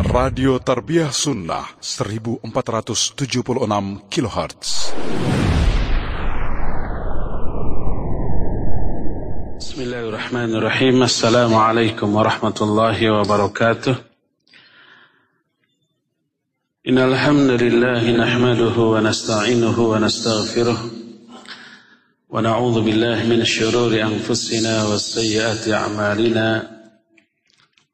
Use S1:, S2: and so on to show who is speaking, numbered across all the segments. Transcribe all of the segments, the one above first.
S1: Radio Tarbiyah Sunnah 1476 kHz.
S2: Bismillahirrahmanirrahim. Assalamualaikum warahmatullahi wabarakatuh. Innal hamdalillah nahmaduhu wa nasta'inuhu wa nastaghfiruh. Wa na'udzu billahi min shururi anfusina wa sayyiati a'malina.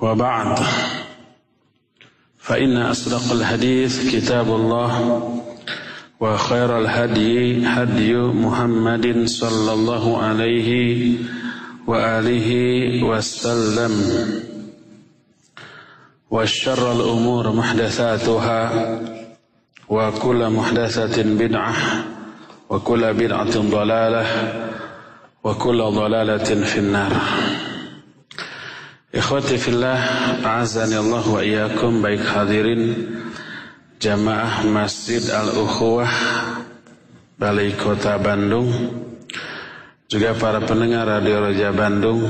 S2: وبعد. فإن أصدق الحديث كتاب الله وخير الهدي هدي محمد صلى الله عليه وآله وسلم. والشر الأمور محدثاتها وكل محدثة بدعة وكل بدعة ضلالة وكل ضلالة في النار. Ikhwati fillah, azani Allah wa iyyakum. Baik hadirin jamaah Masjid Al-Ukhuwah Balai Kota Bandung juga para pendengar Radio Raja Bandung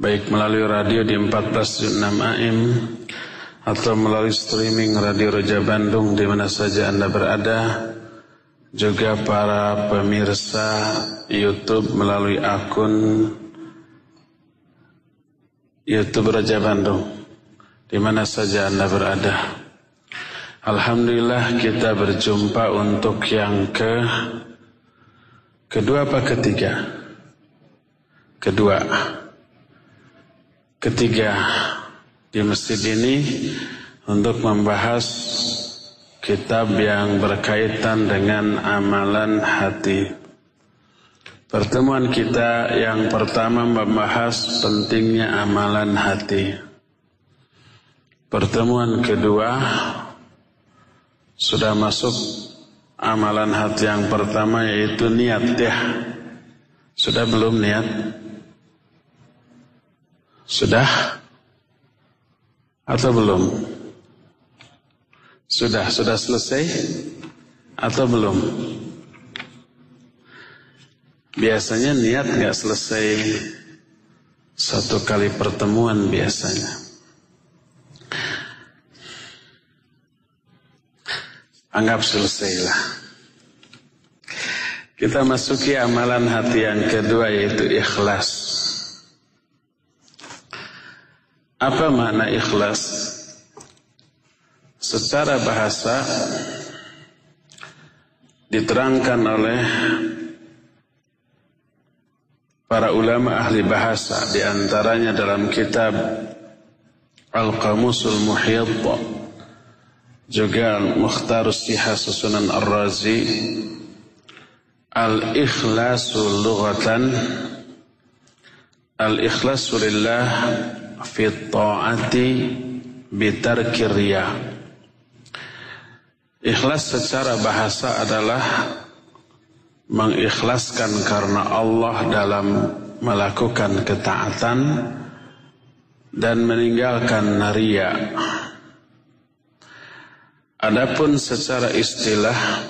S2: baik melalui radio di 14.6 AM atau melalui streaming Radio Raja Bandung di mana saja Anda berada juga para pemirsa YouTube melalui akun YouTube Raja Bandung di mana saja Anda berada. Alhamdulillah kita berjumpa untuk yang ke kedua apa ketiga? Kedua. Ketiga di masjid ini untuk membahas kitab yang berkaitan dengan amalan hati. Pertemuan kita yang pertama membahas pentingnya amalan hati. Pertemuan kedua sudah masuk amalan hati yang pertama yaitu niat ya. Sudah belum niat? Sudah? Atau belum? Sudah, sudah selesai? Atau belum? Biasanya niat nggak selesai satu kali pertemuan biasanya. Anggap selesailah. Kita masuki amalan hati yang kedua yaitu ikhlas. Apa makna ikhlas? Secara bahasa diterangkan oleh para ulama ahli bahasa di antaranya dalam kitab Al-Qamusul Muhyid juga Mukhtarus Siha Susunan Ar-Razi Al-Ikhlasu lughatan Al-Ikhlasu lillah fi ta'ati bitarki Ikhlas secara bahasa adalah mengikhlaskan karena Allah dalam melakukan ketaatan dan meninggalkan naria. Adapun secara istilah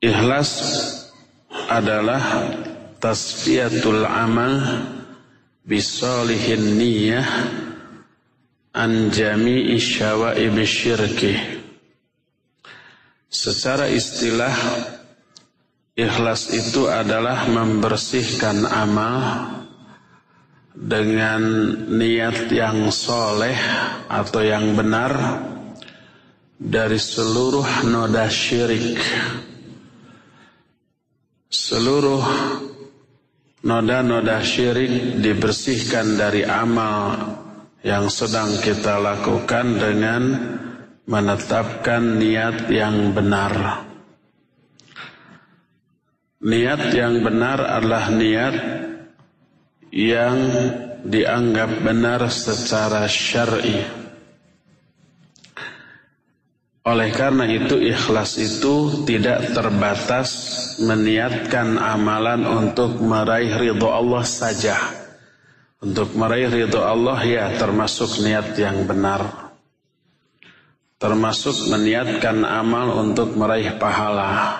S2: ikhlas adalah tasfiyatul amal bisalihin niyah an jami'i syawaib syirki. Secara istilah ikhlas itu adalah membersihkan amal dengan niat yang soleh atau yang benar dari seluruh noda syirik. Seluruh noda-noda syirik dibersihkan dari amal yang sedang kita lakukan dengan menetapkan niat yang benar. Niat yang benar adalah niat yang dianggap benar secara syar'i. Oleh karena itu ikhlas itu tidak terbatas meniatkan amalan untuk meraih ridho Allah saja. Untuk meraih ridho Allah ya termasuk niat yang benar. Termasuk meniatkan amal untuk meraih pahala.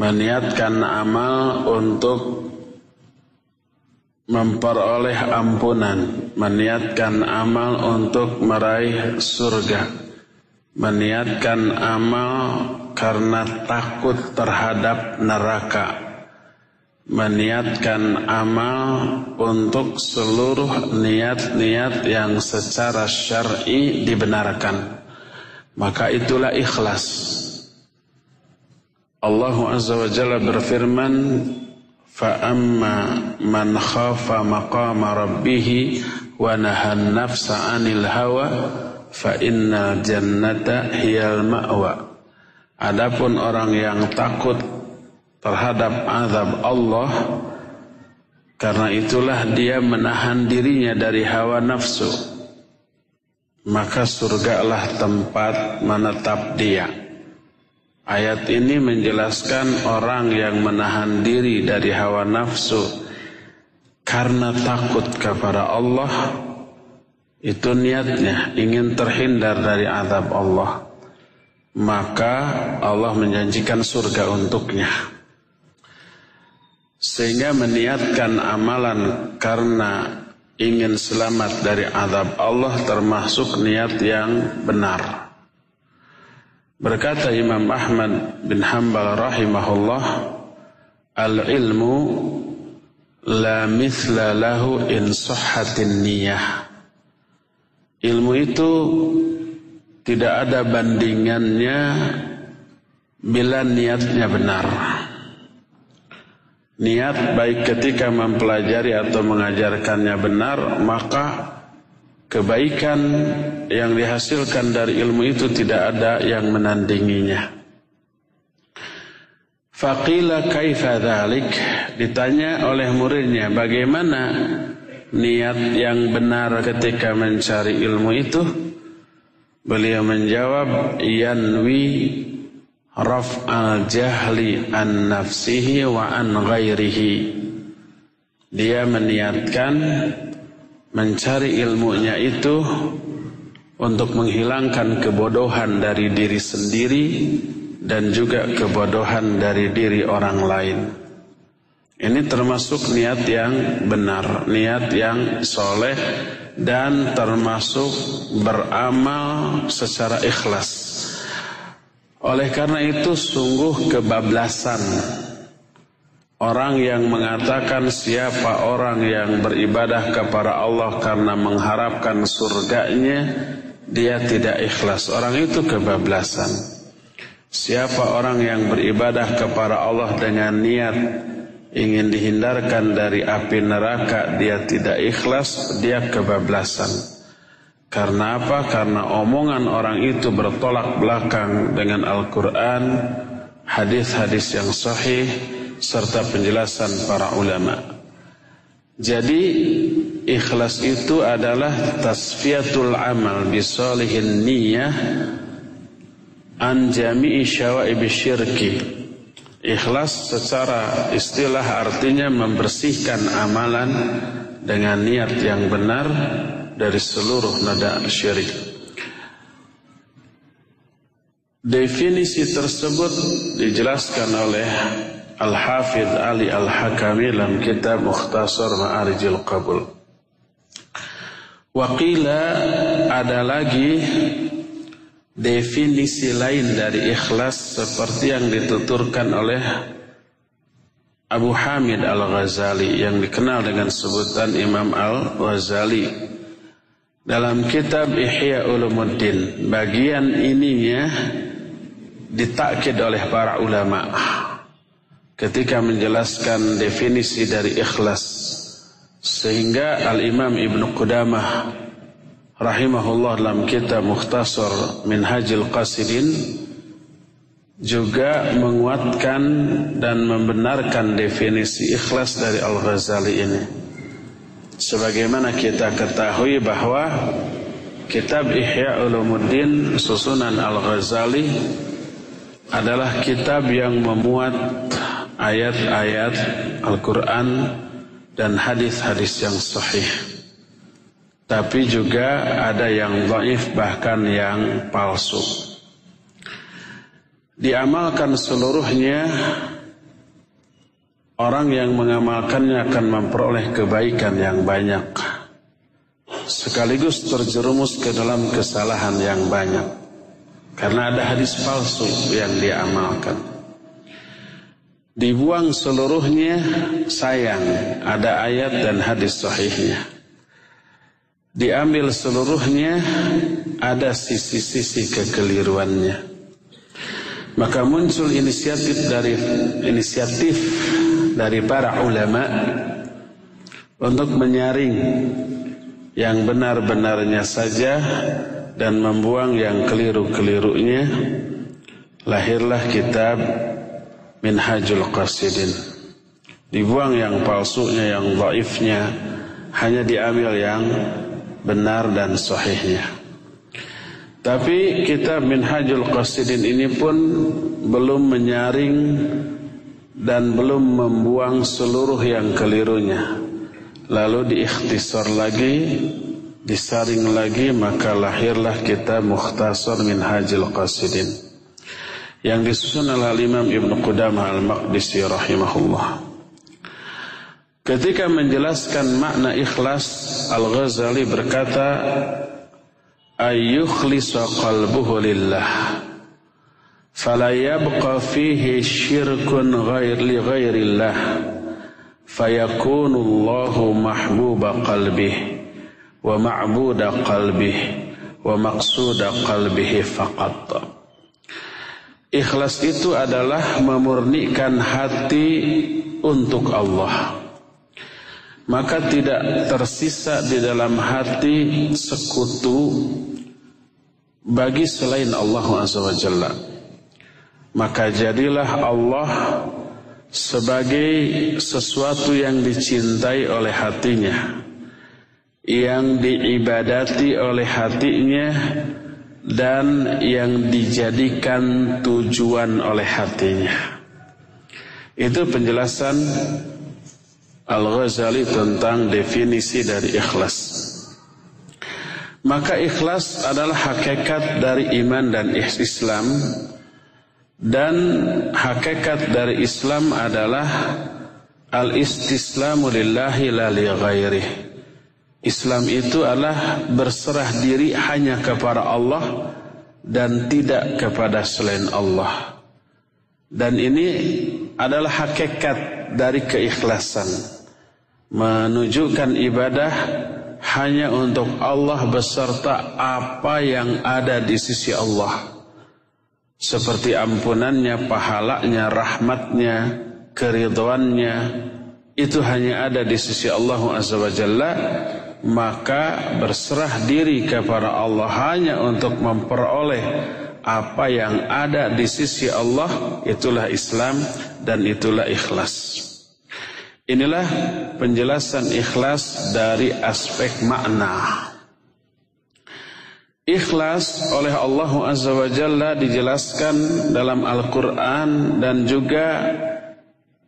S2: Meniatkan amal untuk memperoleh ampunan, meniatkan amal untuk meraih surga. Meniatkan amal karena takut terhadap neraka. Meniatkan amal untuk seluruh niat-niat yang secara syar'i dibenarkan maka itulah ikhlas Allah Azza wa Jalla berfirman khafa maqama rabbih wa nahan nafsa 'anil hawa fa inna jannata hiyal ma'wa. Adapun orang yang takut terhadap azab Allah karena itulah dia menahan dirinya dari hawa nafsu maka surgalah tempat menetap dia. Ayat ini menjelaskan orang yang menahan diri dari hawa nafsu karena takut kepada Allah. Itu niatnya ingin terhindar dari azab Allah. Maka Allah menjanjikan surga untuknya. Sehingga meniatkan amalan karena ingin selamat dari azab Allah termasuk niat yang benar berkata Imam Ahmad bin Hanbal rahimahullah al ilmu la mithla lahu in sahhatin niyah Ilmu itu tidak ada bandingannya bila niatnya benar. Niat baik ketika mempelajari atau mengajarkannya benar, maka kebaikan yang dihasilkan dari ilmu itu tidak ada yang menandinginya. Faqila kaifa dhalik ditanya oleh muridnya bagaimana niat yang benar ketika mencari ilmu itu? Beliau menjawab, yanwi raf al jahli an nafsihi wa an ghairihi. Dia meniatkan mencari ilmunya itu untuk menghilangkan kebodohan dari diri sendiri dan juga kebodohan dari diri orang lain. Ini termasuk niat yang benar, niat yang soleh dan termasuk beramal secara ikhlas. Oleh karena itu sungguh kebablasan orang yang mengatakan siapa orang yang beribadah kepada Allah karena mengharapkan surganya, dia tidak ikhlas. Orang itu kebablasan. Siapa orang yang beribadah kepada Allah dengan niat ingin dihindarkan dari api neraka dia tidak ikhlas dia kebablasan karena apa? Karena omongan orang itu bertolak belakang dengan Al-Quran, hadis-hadis yang sahih, serta penjelasan para ulama. Jadi ikhlas itu adalah tasfiyatul amal bisalihin niyah an jami'i syawaib syirki Ikhlas secara istilah artinya membersihkan amalan dengan niat yang benar dari seluruh nada syirik. Definisi tersebut dijelaskan oleh Al-Hafidh Ali Al-Hakami dalam kitab Mukhtasar Ma'arijil Qabul. Waqila ada lagi definisi lain dari ikhlas seperti yang dituturkan oleh Abu Hamid Al-Ghazali yang dikenal dengan sebutan Imam Al-Ghazali dalam kitab Ihya Ulumuddin bagian ininya ditakkid oleh para ulama ketika menjelaskan definisi dari ikhlas sehingga Al-Imam Ibn Qudamah rahimahullah dalam kitab Mukhtasar Minhajil Qasidin juga menguatkan dan membenarkan definisi ikhlas dari Al-Ghazali ini. Sebagaimana kita ketahui bahwa kitab Ihya Ulumuddin susunan Al-Ghazali adalah kitab yang memuat ayat-ayat Al-Quran dan hadis-hadis yang sahih. Tapi juga ada yang dhaif bahkan yang palsu. Diamalkan seluruhnya orang yang mengamalkannya akan memperoleh kebaikan yang banyak. Sekaligus terjerumus ke dalam kesalahan yang banyak. Karena ada hadis palsu yang diamalkan. Dibuang seluruhnya sayang ada ayat dan hadis sahihnya. Diambil seluruhnya ada sisi-sisi kekeliruannya. Maka muncul inisiatif dari inisiatif dari para ulama untuk menyaring yang benar-benarnya saja dan membuang yang keliru-kelirunya. Lahirlah kitab Minhajul Qasidin. Dibuang yang palsunya, yang dhaifnya, hanya diambil yang benar dan sahihnya. Tapi kitab Minhajul Qasidin ini pun belum menyaring dan belum membuang seluruh yang kelirunya. Lalu diikhtisar lagi, disaring lagi, maka lahirlah kitab Mukhtasar Minhajul Qasidin yang disusun oleh Imam Ibn Qudamah Al-Maqdisi rahimahullah. Ketika menjelaskan makna ikhlas, Al-Ghazali berkata, ayyukhlisa qalbuhu lillah fihi syirkun ghair li ghairillah fayakunu Allahu mahbuba qalbih wa ma'buda qalbih wa maqsuda qalbihi faqat Ikhlas itu adalah memurnikan hati untuk Allah. Maka tidak tersisa di dalam hati sekutu bagi selain Allah SWT. Maka jadilah Allah sebagai sesuatu yang dicintai oleh hatinya, yang diibadati oleh hatinya, dan yang dijadikan tujuan oleh hatinya. Itu penjelasan Al-Ghazali tentang definisi dari ikhlas. Maka ikhlas adalah hakikat dari iman dan Islam dan hakikat dari Islam adalah al-istislamu lillahi la li ghairihi Islam itu adalah berserah diri hanya kepada Allah dan tidak kepada selain Allah. Dan ini adalah hakikat dari keikhlasan. Menunjukkan ibadah hanya untuk Allah beserta apa yang ada di sisi Allah. Seperti ampunannya, pahalanya, rahmatnya, keridhoannya. Itu hanya ada di sisi Allah Azza wa Jalla maka berserah diri kepada Allah hanya untuk memperoleh apa yang ada di sisi Allah itulah Islam dan itulah ikhlas. Inilah penjelasan ikhlas dari aspek makna. Ikhlas oleh Allah Azza wa Jalla dijelaskan dalam Al-Quran dan juga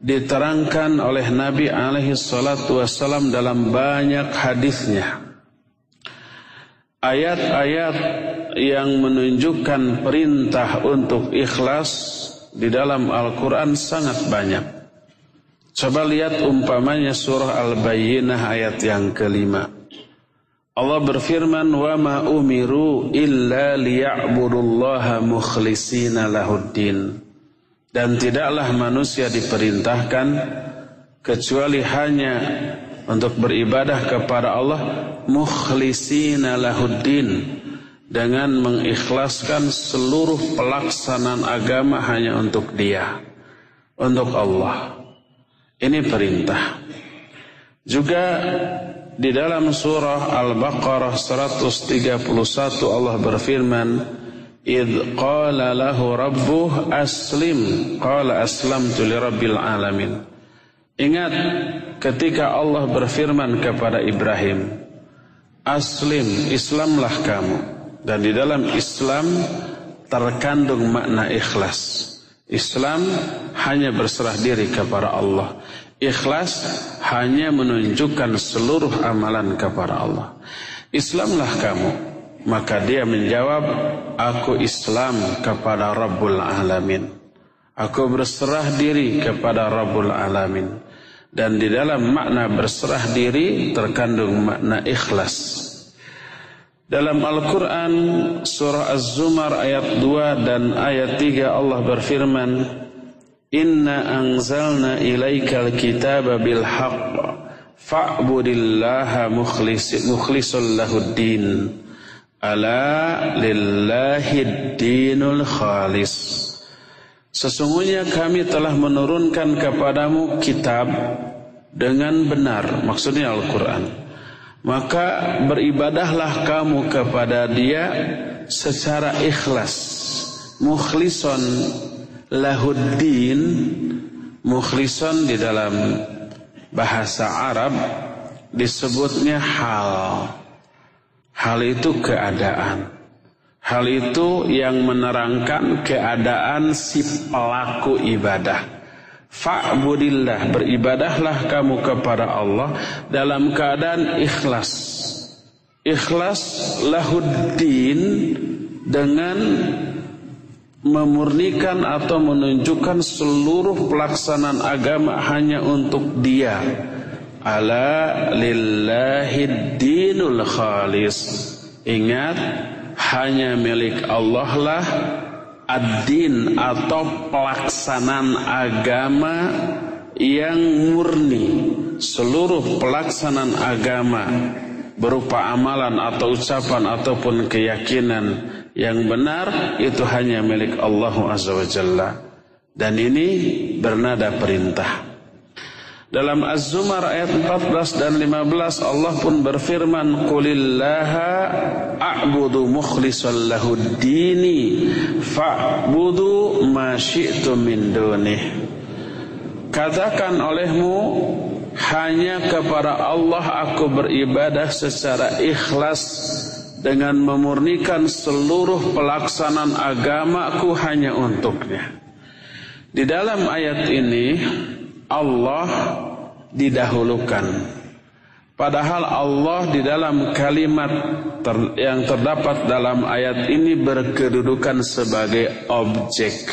S2: diterangkan oleh Nabi alaihi salatu wasallam dalam banyak hadisnya. Ayat-ayat yang menunjukkan perintah untuk ikhlas di dalam Al-Quran sangat banyak. Coba lihat umpamanya surah Al-Bayyinah ayat yang kelima. Allah berfirman, "Wa ma umiru illa liya'budullaha mukhlisina lahuddin." Dan tidaklah manusia diperintahkan kecuali hanya untuk beribadah kepada Allah mukhlisina lahuddin dengan mengikhlaskan seluruh pelaksanaan agama hanya untuk Dia, untuk Allah. Ini perintah. Juga di dalam surah Al-Baqarah 131 Allah berfirman, "Id qala lahu rabbuh aslim, qala aslamtu li alamin." Ingat ketika Allah berfirman kepada Ibrahim, "Aslim, Islamlah kamu." Dan di dalam Islam terkandung makna ikhlas. Islam hanya berserah diri kepada Allah. Ikhlas hanya menunjukkan seluruh amalan kepada Allah. Islamlah kamu. Maka dia menjawab, aku Islam kepada Rabbul Alamin. Aku berserah diri kepada Rabbul Alamin. Dan di dalam makna berserah diri terkandung makna ikhlas. Dalam Al-Quran surah Az-Zumar ayat 2 dan ayat 3 Allah berfirman, Inna anzalna ilaikal kitaba bil haqq fa'budillaha mukhlisul lahuddin. Ala lillahi dinul khalis. Sesungguhnya kami telah menurunkan kepadamu kitab dengan benar maksudnya Al-Quran. Maka beribadahlah kamu kepada dia secara ikhlas mukhlison lahuddin mukhlison di dalam bahasa Arab disebutnya hal. Hal itu keadaan. Hal itu yang menerangkan keadaan si pelaku ibadah. Fa'budillah, beribadahlah kamu kepada Allah dalam keadaan ikhlas. Ikhlas lahuddin dengan memurnikan atau menunjukkan seluruh pelaksanaan agama hanya untuk dia. Ala lillahi dinul khalis. Ingat, hanya milik Allah lah ad-din atau pelaksanaan agama yang murni. Seluruh pelaksanaan agama berupa amalan atau ucapan ataupun keyakinan yang benar itu hanya milik Allah Azza wa Jalla. Dan ini bernada perintah. Dalam Az-Zumar ayat 14 dan 15 Allah pun berfirman Qulillaha a'budu mukhlishan lahu dini fa'budu ma syi'tum min dunih Katakan olehmu hanya kepada Allah aku beribadah secara ikhlas dengan memurnikan seluruh pelaksanaan agamaku hanya untuknya. Di dalam ayat ini Allah didahulukan. Padahal Allah di dalam kalimat ter, yang terdapat dalam ayat ini berkedudukan sebagai objek,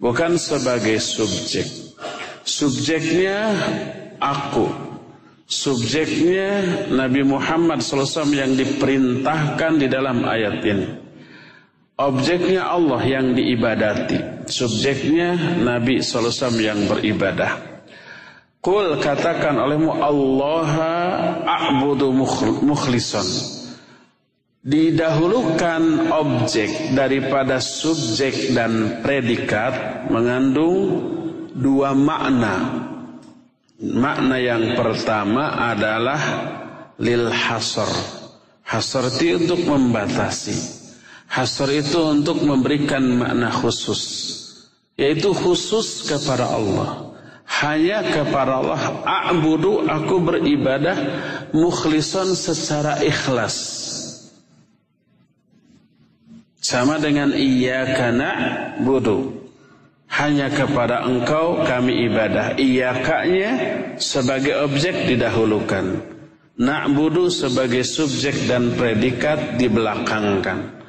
S2: bukan sebagai subjek. Subjeknya aku, subjeknya Nabi Muhammad SAW yang diperintahkan di dalam ayat ini. Objeknya Allah yang diibadati. Subjeknya Nabi SAW yang beribadah. Kul katakan olehmu Allah a'budu mukhlison. Didahulukan objek daripada subjek dan predikat mengandung dua makna Makna yang pertama adalah lil hasr. Hasr itu untuk membatasi. Hasr itu untuk memberikan makna khusus. Yaitu khusus kepada Allah. Hanya kepada Allah. A'budu aku beribadah mukhlison secara ikhlas. Sama dengan iya karena budu hanya kepada engkau kami ibadah. Iyakanya sebagai objek didahulukan. Na'budu sebagai subjek dan predikat dibelakangkan.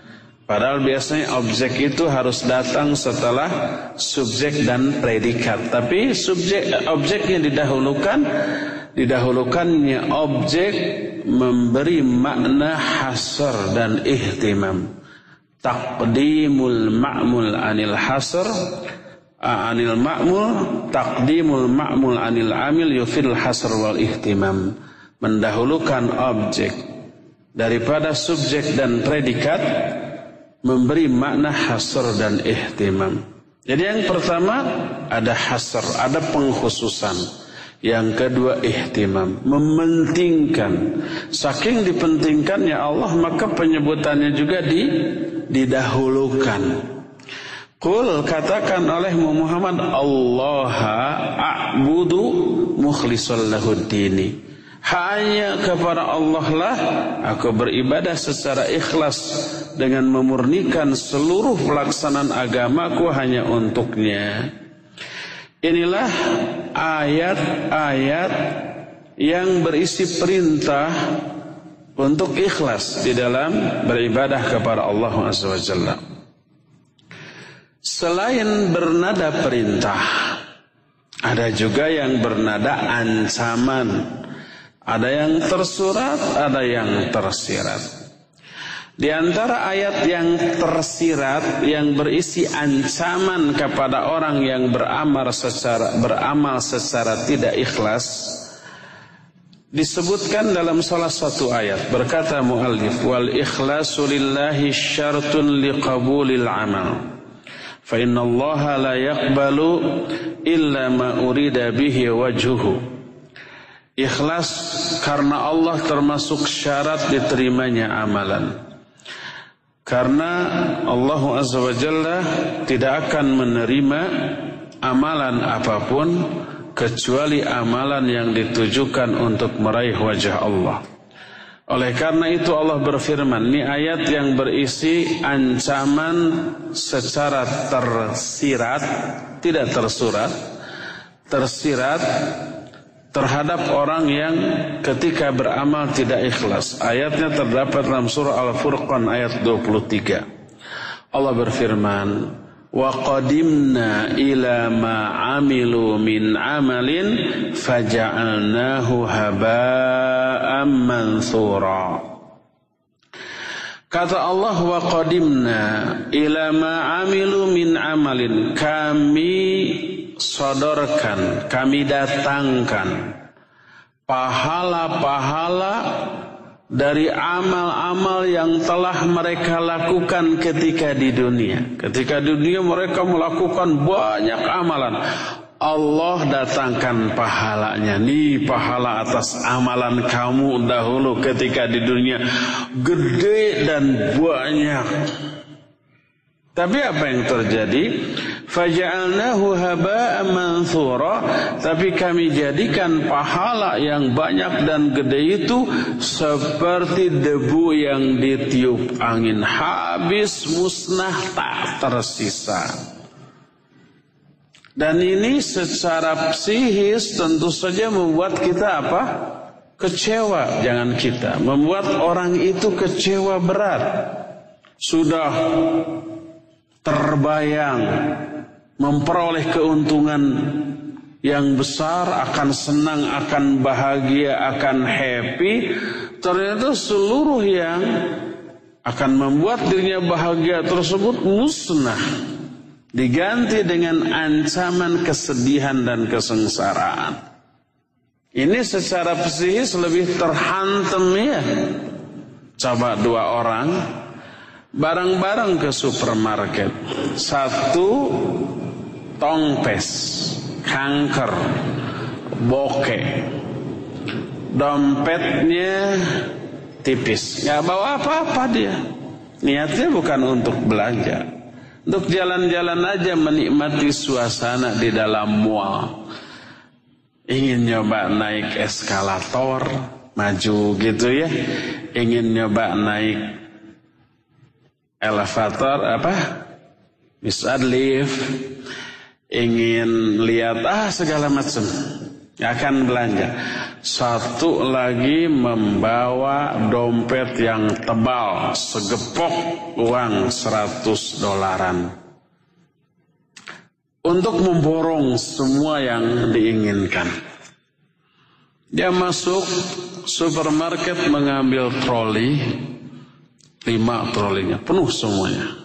S2: Padahal biasanya objek itu harus datang setelah subjek dan predikat. Tapi subjek objeknya didahulukan, didahulukannya objek memberi makna hasr dan ihtimam. Taqdimul ma'mul anil hasr anil ma'mul taqdimul ma'mul anil amil yufil hasr wal ihtimam. Mendahulukan objek daripada subjek dan predikat memberi makna hasr dan ihtimam. Jadi yang pertama ada hasr ada pengkhususan. Yang kedua ihtimam. Mementingkan. Saking dipentingkannya Allah maka penyebutannya juga di didahulukan Kul katakan oleh Muhammad Allah a'budu mukhlisal lahuddini. Hanya kepada Allah lah aku beribadah secara ikhlas dengan memurnikan seluruh pelaksanaan agamaku hanya untuknya. Inilah ayat-ayat yang berisi perintah untuk ikhlas di dalam beribadah kepada Allah Azza Selain bernada perintah, ada juga yang bernada ancaman. Ada yang tersurat, ada yang tersirat. Di antara ayat yang tersirat yang berisi ancaman kepada orang yang beramal secara beramal secara tidak ikhlas disebutkan dalam salah satu ayat. Berkata muallif wal ikhlasu lillahi syartun liqabulil amal fa inna allaha la yaqbalu illa ma urida bihi wajhuhu Ikhlas karena Allah termasuk syarat diterimanya amalan. Karena Allah Azza wa Jalla tidak akan menerima amalan apa pun kecuali amalan yang ditujukan untuk meraih wajah Allah. Oleh karena itu Allah berfirman, ini ayat yang berisi ancaman secara tersirat, tidak tersurat, tersirat terhadap orang yang ketika beramal tidak ikhlas. Ayatnya terdapat dalam surah Al-Furqan ayat 23. Allah berfirman, "Wa qadimna ila ma 'amilu min 'amalin faja'alnahu haba'an mansura." Kata Allah wa qadimna ila ma 'amilu min 'amalin. Kami sodorkan, kami datangkan pahala-pahala dari amal-amal yang telah mereka lakukan ketika di dunia. Ketika di dunia mereka melakukan banyak amalan. Allah datangkan pahalanya. Nih pahala atas amalan kamu dahulu ketika di dunia. Gede dan banyak. Tapi apa yang terjadi? Faja'alnahu haba'an manthura Tapi kami jadikan pahala yang banyak dan gede itu Seperti debu yang ditiup angin. Habis musnah tak tersisa. Dan ini secara psikis tentu saja membuat kita apa? Kecewa. Jangan kita. Membuat orang itu kecewa berat. Sudah terbayang memperoleh keuntungan yang besar, akan senang, akan bahagia, akan happy, ternyata seluruh yang akan membuat dirinya bahagia tersebut musnah. Diganti dengan ancaman kesedihan dan kesengsaraan. Ini secara psikis lebih terhantam ya. Coba dua orang barang-barang ke supermarket. Satu tongpes, kanker, bokeh. Dompetnya tipis, nggak bawa apa-apa dia. Niatnya bukan untuk belanja, untuk jalan-jalan aja menikmati suasana di dalam mall. Ingin nyoba naik eskalator, maju gitu ya. Ingin nyoba naik elevator apa? Misal lift ingin lihat ah segala macam. Akan belanja. Satu lagi membawa dompet yang tebal segepok uang 100 dolaran. Untuk memborong semua yang diinginkan. Dia masuk supermarket mengambil troli Lima trolinya, penuh semuanya.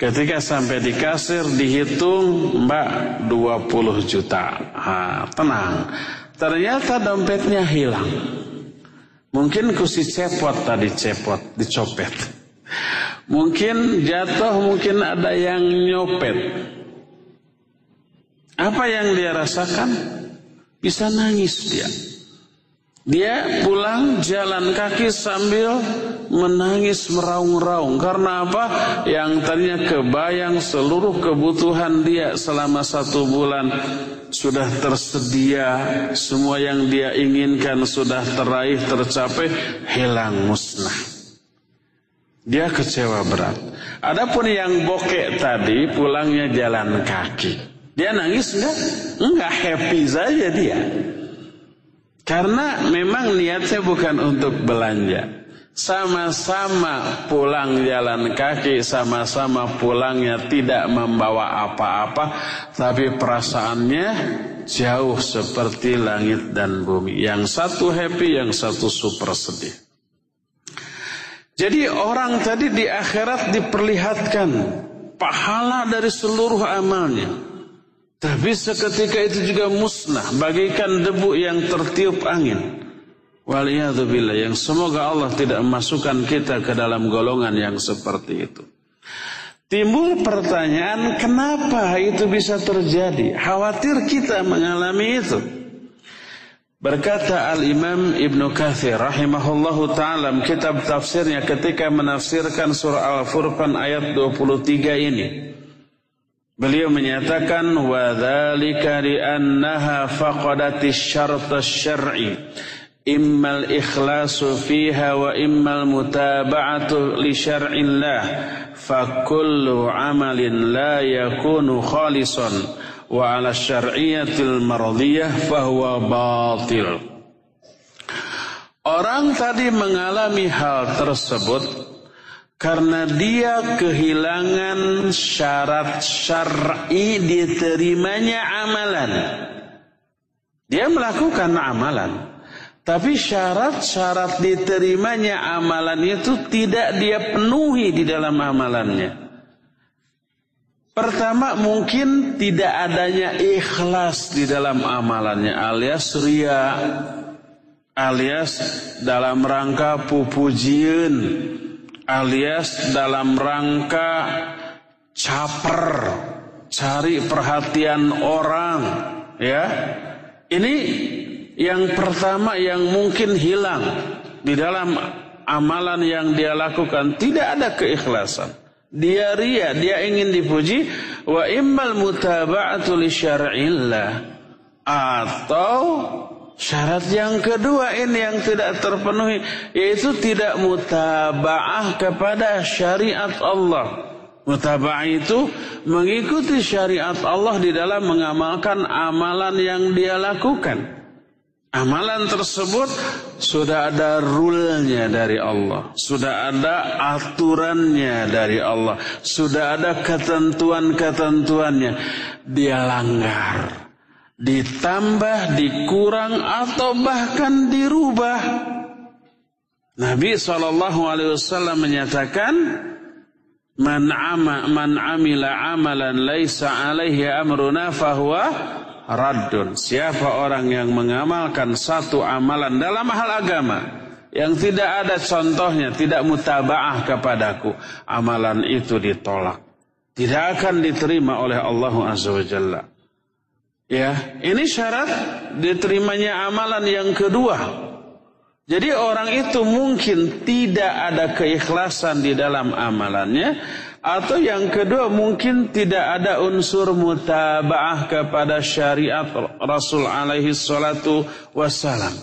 S2: Ketika sampai di kasir dihitung mbak 20 juta. Ha, tenang. Ternyata dompetnya hilang. Mungkin kusi cepot tadi cepot, dicopet. Mungkin jatuh, mungkin ada yang nyopet. Apa yang dia rasakan? Bisa nangis dia. Dia pulang jalan kaki sambil menangis meraung-raung. Karena apa? Yang tadinya kebayang seluruh kebutuhan dia selama satu bulan sudah tersedia. Semua yang dia inginkan sudah teraih, tercapai, hilang musnah. Dia kecewa berat. Adapun yang bokek tadi pulangnya jalan kaki. Dia nangis enggak? Enggak, happy saja dia. Karena memang niatnya bukan untuk belanja. Sama-sama pulang jalan kaki, sama-sama pulangnya tidak membawa apa-apa, tapi perasaannya jauh seperti langit dan bumi. Yang satu happy, yang satu super sedih. Jadi orang tadi di akhirat diperlihatkan pahala dari seluruh amalnya. Tapi seketika itu juga musnah. Bagikan debu yang tertiup angin. Waliyahzubillah Yang semoga Allah tidak memasukkan kita ke dalam golongan yang seperti itu. Timbul pertanyaan Kenapa itu bisa terjadi? Khawatir kita mengalami itu. Berkata Al-Imam Ibn Kathir rahimahullahu ta'ala kitab tafsirnya ketika menafsirkan surah Al-Furqan ayat 23 ini. Beliau menyatakan wa dzalika li annaha faqadatis syart asy-syar'i imma al-ikhlasu fiha wa imma al-mutaba'atu li syar'illah. Fa kullu 'amalin la yakunu khalisan. Wa 'ala syar'iyyatil mardiyah fa huwa batil. Orang tadi mengalami hal tersebut karena dia kehilangan syarat syar'i diterimanya amalan. Dia melakukan amalan. Tapi syarat-syarat diterimanya amalan itu tidak dia penuhi di dalam amalannya. Pertama mungkin tidak adanya ikhlas di dalam amalannya alias ria alias dalam rangka pupujian alias dalam rangka caper, cari perhatian orang, ya. Ini yang pertama yang mungkin hilang di dalam amalan yang dia lakukan tidak ada keikhlasan. Dia ria, dia ingin dipuji wa immal mutaba'atu li atau Syarat yang kedua ini yang tidak terpenuhi yaitu tidak mutabaah kepada syariat Allah. Mutabaah itu mengikuti syariat Allah di dalam mengamalkan amalan yang dia lakukan. Amalan tersebut sudah ada rulenya dari Allah, sudah ada aturannya dari Allah, sudah ada ketentuan-ketentuannya. Dia langgar ditambah, dikurang atau bahkan dirubah. Nabi SAW menyatakan, Man, ama, man amila amalan laisa alaihi amruna fahuwa raddun. Siapa orang yang mengamalkan satu amalan dalam hal agama yang tidak ada contohnya, tidak mutabaah kepadaku, amalan itu ditolak. Tidak akan diterima oleh Allah Azza wa Jalla. Ya, ini syarat diterimanya amalan yang kedua. Jadi orang itu mungkin tidak ada keikhlasan di dalam amalannya atau yang kedua mungkin tidak ada unsur mutabaah kepada syariat Rasul alaihi salatu wassalam.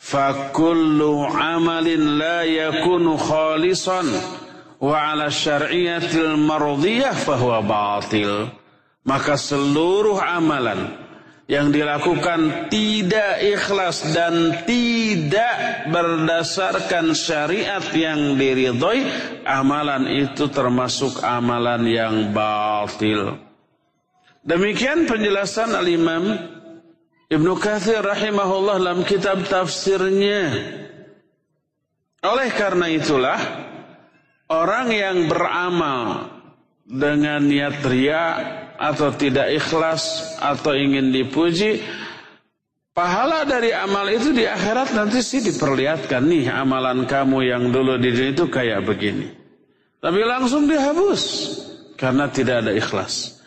S2: Fakullu amalin la yakunu khalisan wa ala syariatil mardiyah fahuwa batil maka seluruh amalan yang dilakukan tidak ikhlas dan tidak berdasarkan syariat yang diridhoi, amalan itu termasuk amalan yang batil. Demikian penjelasan al-Imam Ibnu Katsir rahimahullah dalam kitab tafsirnya. Oleh karena itulah orang yang beramal dengan niat ria atau tidak ikhlas atau ingin dipuji pahala dari amal itu di akhirat nanti sih diperlihatkan. Nih amalan kamu yang dulu di dunia itu kayak begini. Tapi langsung dihapus karena tidak ada ikhlas.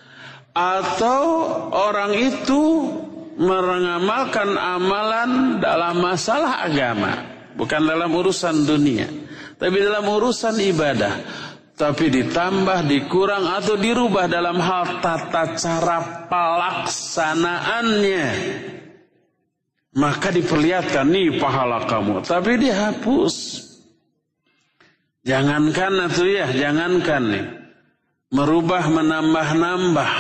S2: Atau orang itu mengamalkan amalan dalam masalah agama, bukan dalam urusan dunia, tapi dalam urusan ibadah. Tapi ditambah, dikurang atau dirubah dalam hal tata cara pelaksanaannya. Maka diperlihatkan nih pahala kamu, tapi dihapus. Jangankan itu ya, jangankan nih. Merubah menambah-nambah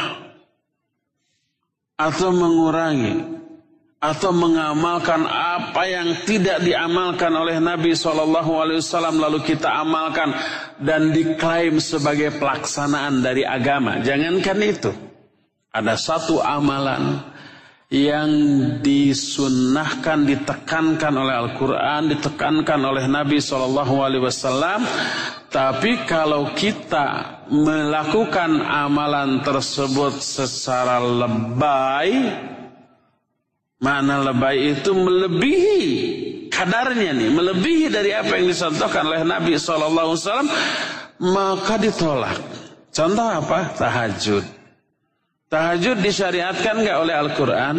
S2: atau mengurangi atau mengamalkan apa yang tidak diamalkan oleh Nabi SAW lalu kita amalkan dan diklaim sebagai pelaksanaan dari agama. Jangankan itu, ada satu amalan yang disunnahkan, ditekankan oleh Al-Quran, ditekankan oleh Nabi SAW. Tapi kalau kita melakukan amalan tersebut secara lebay, Mana lebay itu melebihi kadarnya nih, melebihi dari apa yang dicontohkan oleh Nabi SAW, maka ditolak. Contoh apa? Tahajud. Tahajud disyariatkan nggak oleh Al-Quran?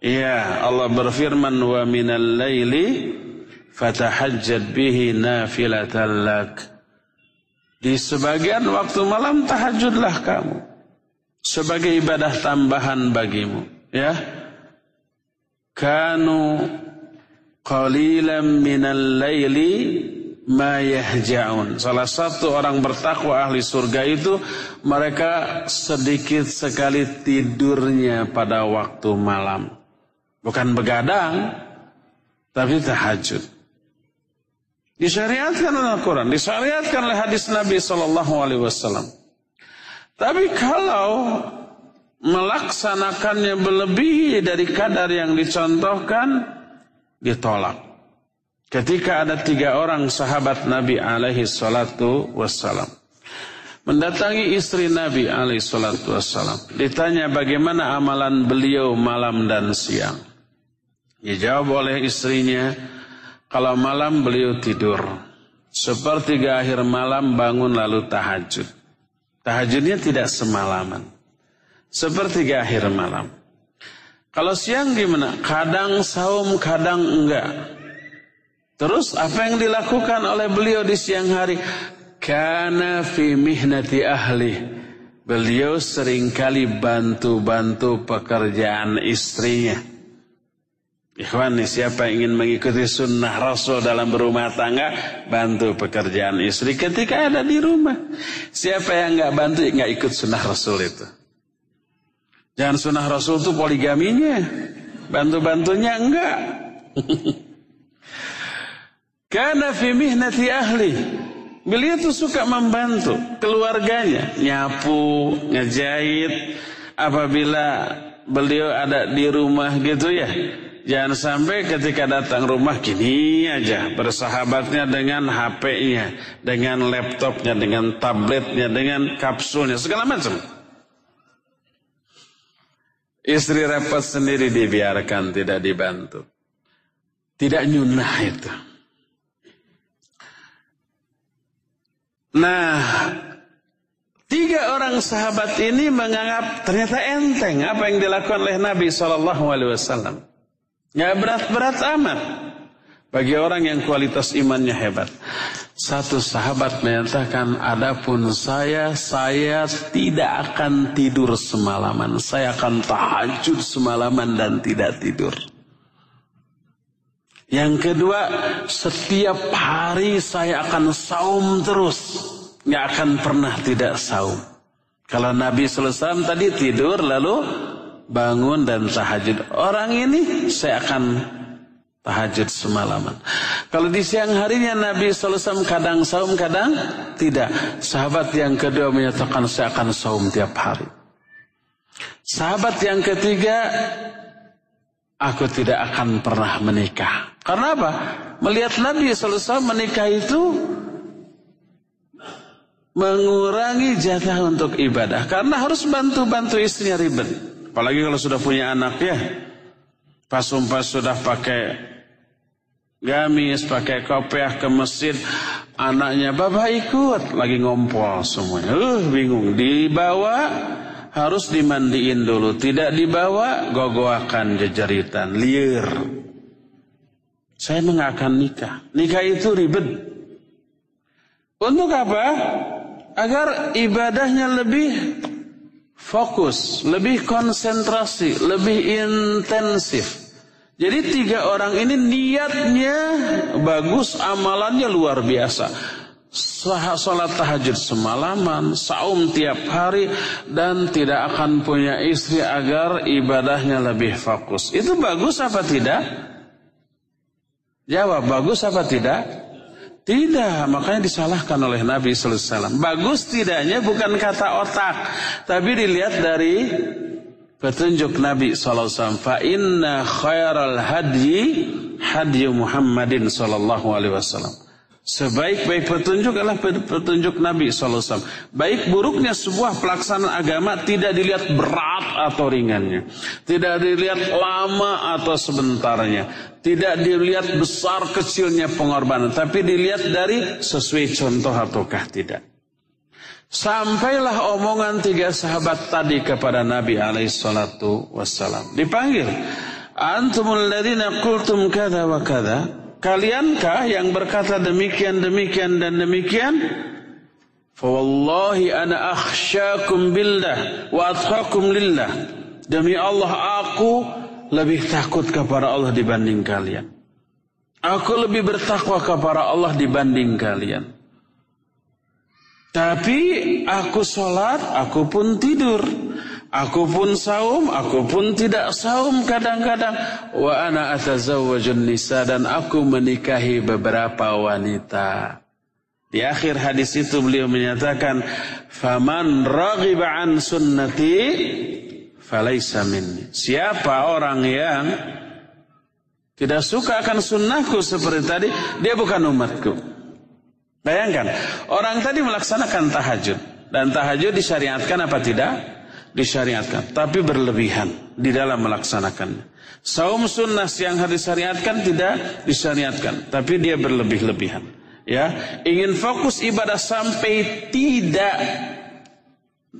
S2: Iya, Allah berfirman wa minal laili fatahajjad bihi nafilatan lak. Di sebagian waktu malam tahajudlah kamu sebagai ibadah tambahan bagimu, ya kanu qalilan minal laili ma yahja'un. Salah satu orang bertakwa ahli surga itu mereka sedikit sekali tidurnya pada waktu malam. Bukan begadang, tapi tahajud. Disyariatkan oleh Al-Quran, disyariatkan oleh hadis Nabi Sallallahu Alaihi Wasallam. Tapi kalau melaksanakannya melebihi dari kadar yang dicontohkan ditolak. Ketika ada tiga orang sahabat Nabi alaihi salatu wassalam mendatangi istri Nabi alaihi salatu wassalam, ditanya bagaimana amalan beliau malam dan siang. Dijawab oleh istrinya, kalau malam beliau tidur, sepertiga akhir malam bangun lalu tahajud. Tahajudnya tidak semalaman sepertiga akhir malam. Kalau siang gimana? Kadang saum, kadang enggak. Terus apa yang dilakukan oleh beliau di siang hari? Karena fi mihnati ahli. Beliau sering kali bantu-bantu pekerjaan istrinya. Ikhwan nih, siapa ingin mengikuti sunnah Rasul dalam berumah tangga, bantu pekerjaan istri ketika ada di rumah. Siapa yang nggak bantu, nggak ikut sunnah Rasul itu. Jangan sunnah Rasul itu poligaminya. Bantu-bantunya enggak. Karena fi mihnati ahli. Beliau itu suka membantu keluarganya. Nyapu, ngejahit. Apabila beliau ada di rumah gitu ya. Jangan sampai ketika datang rumah gini aja. Bersahabatnya dengan HP-nya. Dengan laptopnya, dengan tabletnya, dengan kapsulnya. Segala macam. Istri repot sendiri dibiarkan, tidak dibantu. Tidak nyunah itu. Nah, tiga orang sahabat ini menganggap ternyata enteng apa yang dilakukan oleh Nabi Shallallahu Alaihi Wasallam. Nggak berat-berat amat bagi orang yang kualitas imannya hebat. Satu sahabat menyatakan, adapun saya, saya tidak akan tidur semalaman. Saya akan tahajud semalaman dan tidak tidur. Yang kedua, setiap hari saya akan saum terus. Nggak akan pernah tidak saum. Kalau Nabi selesai tadi tidur lalu bangun dan tahajud. Orang ini saya akan tahajud semalaman. Kalau di siang harinya Nabi SAW kadang saum, kadang tidak. Sahabat yang kedua menyatakan saya akan saum tiap hari. Sahabat yang ketiga, aku tidak akan pernah menikah. Karena apa? Melihat Nabi SAW menikah itu mengurangi jatah untuk ibadah. Karena harus bantu-bantu istrinya ribet. Apalagi kalau sudah punya anak ya. Pas-pas sudah pakai gamis, pakai kopiah ke masjid. Anaknya, bapak ikut. Lagi ngompol semuanya. Uh, bingung. Dibawa, harus dimandiin dulu. Tidak dibawa, gogoakan jejeritan, liar. Saya nggak akan nikah. Nikah itu ribet. Untuk apa? Agar ibadahnya lebih fokus, lebih konsentrasi, lebih intensif. Jadi tiga orang ini niatnya bagus, amalannya luar biasa. Salat tahajud semalaman, saum tiap hari, dan tidak akan punya istri agar ibadahnya lebih fokus. Itu bagus apa tidak? Jawab, bagus apa tidak? Tidak, makanya disalahkan oleh Nabi Wasallam. Bagus tidaknya bukan kata otak, tapi dilihat dari petunjuk Nabi Wasallam. Fa inna khairal hadyi hadyu Muhammadin Sallallahu. Sebaik-baik petunjuk adalah petunjuk Nabi SAW. Baik buruknya sebuah pelaksanaan agama tidak dilihat berat atau ringannya. Tidak dilihat lama atau sebentarnya. Tidak dilihat besar kecilnya pengorbanan. Tapi dilihat dari sesuai contoh ataukah tidak. Sampailah omongan tiga sahabat tadi kepada Nabi alaihissalatu wassalam. Dipanggil. Antumul ladina kultum kada wa kada. Kaliankah yang berkata demikian, demikian, dan demikian? Fawallahi ana akhsyakum billah wa atqakum lillah. Demi Allah aku lebih takut kepada Allah dibanding kalian. Aku lebih bertakwa kepada Allah dibanding kalian. Tapi aku sholat, aku pun tidur. Aku pun saum, aku pun tidak saum kadang-kadang. Wa ana atazawwajun nisa dan aku menikahi beberapa wanita. Di akhir hadis itu beliau menyatakan, "Faman raghiba an sunnati falaisa minni." Siapa orang yang tidak suka akan sunnahku seperti tadi, dia bukan umatku. Bayangkan, orang tadi melaksanakan tahajud dan tahajud disyariatkan apa tidak? disyariatkan, tapi berlebihan di dalam melaksanakannya. Saum sunnah yang harus disyariatkan tidak disyariatkan, tapi dia berlebih-lebihan. Ya, ingin fokus ibadah sampai tidak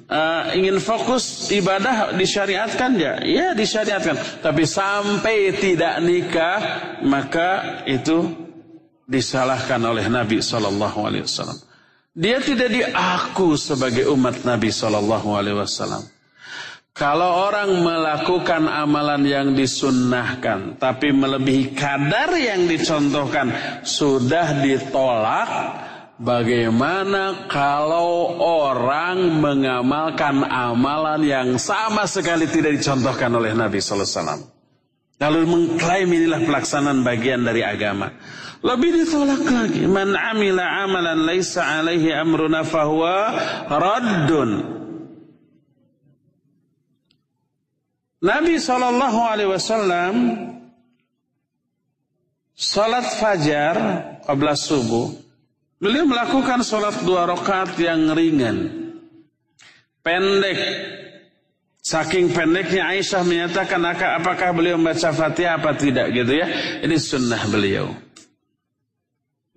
S2: uh, ingin fokus ibadah disyariatkan ya, ya disyariatkan. Tapi sampai tidak nikah maka itu disalahkan oleh Nabi Shallallahu Alaihi Wasallam. Dia tidak diaku sebagai umat Nabi Shallallahu Alaihi Wasallam. Kalau orang melakukan amalan yang disunnahkan, tapi melebihi kadar yang dicontohkan, sudah ditolak. Bagaimana kalau orang mengamalkan amalan yang sama sekali tidak dicontohkan oleh Nabi Sallallahu Alaihi Wasallam? Lalu mengklaim inilah pelaksanaan bagian dari agama. Lebih ditolak lagi. Man amila amalan laisa alaihi amruna fahuwa raddun. Nabi Shallallahu Alaihi Wasallam salat fajar qabla subuh, beliau melakukan salat dua rakaat yang ringan, pendek. Saking pendeknya Aisyah menyatakan apakah beliau membaca Fatihah apa tidak gitu ya. Ini sunnah beliau.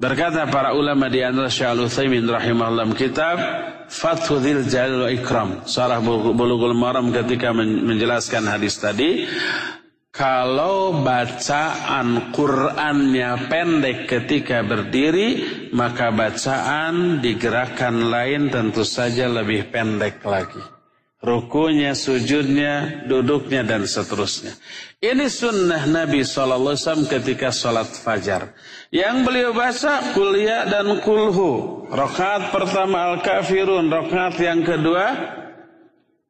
S2: Berkata para ulama di antara Syekh Al-Utsaimin rahimahullah kitab Fathu Dzil Ikram, Sarah Bulughul Maram ketika menjelaskan hadis tadi, kalau bacaan Qur'annya pendek ketika berdiri, maka bacaan di gerakan lain tentu saja lebih pendek lagi rukunya, sujudnya, duduknya dan seterusnya. Ini sunnah Nabi SAW ketika sholat fajar. Yang beliau baca kuliah dan kulhu. Rokat pertama al-kafirun, rokat yang kedua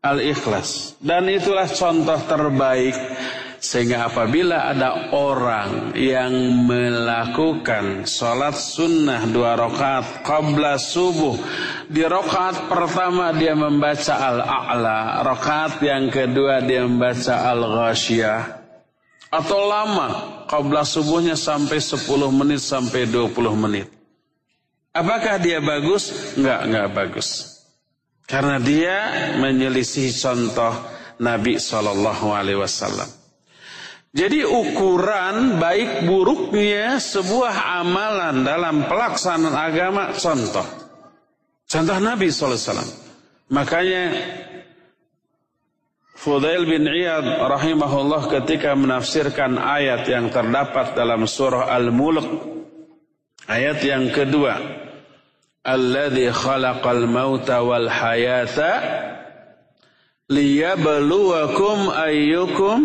S2: al-ikhlas. Dan itulah contoh terbaik sehingga apabila ada orang yang melakukan sholat sunnah dua rakaat qabla subuh. Di rakaat pertama dia membaca al-a'la. Rakaat yang kedua dia membaca al-ghasyiyah. Atau lama. Qabla subuhnya sampai 10 menit sampai 20 menit. Apakah dia bagus? Enggak, enggak bagus. Karena dia menyelisih contoh Nabi Shallallahu Alaihi Wasallam. Jadi ukuran baik buruknya sebuah amalan dalam pelaksanaan agama contoh. Contoh Nabi SAW. Makanya Fudail bin Iyad rahimahullah ketika menafsirkan ayat yang terdapat dalam surah Al-Mulk ayat yang kedua Alladzi khalaqal mauta wal hayata liyabluwakum ayyukum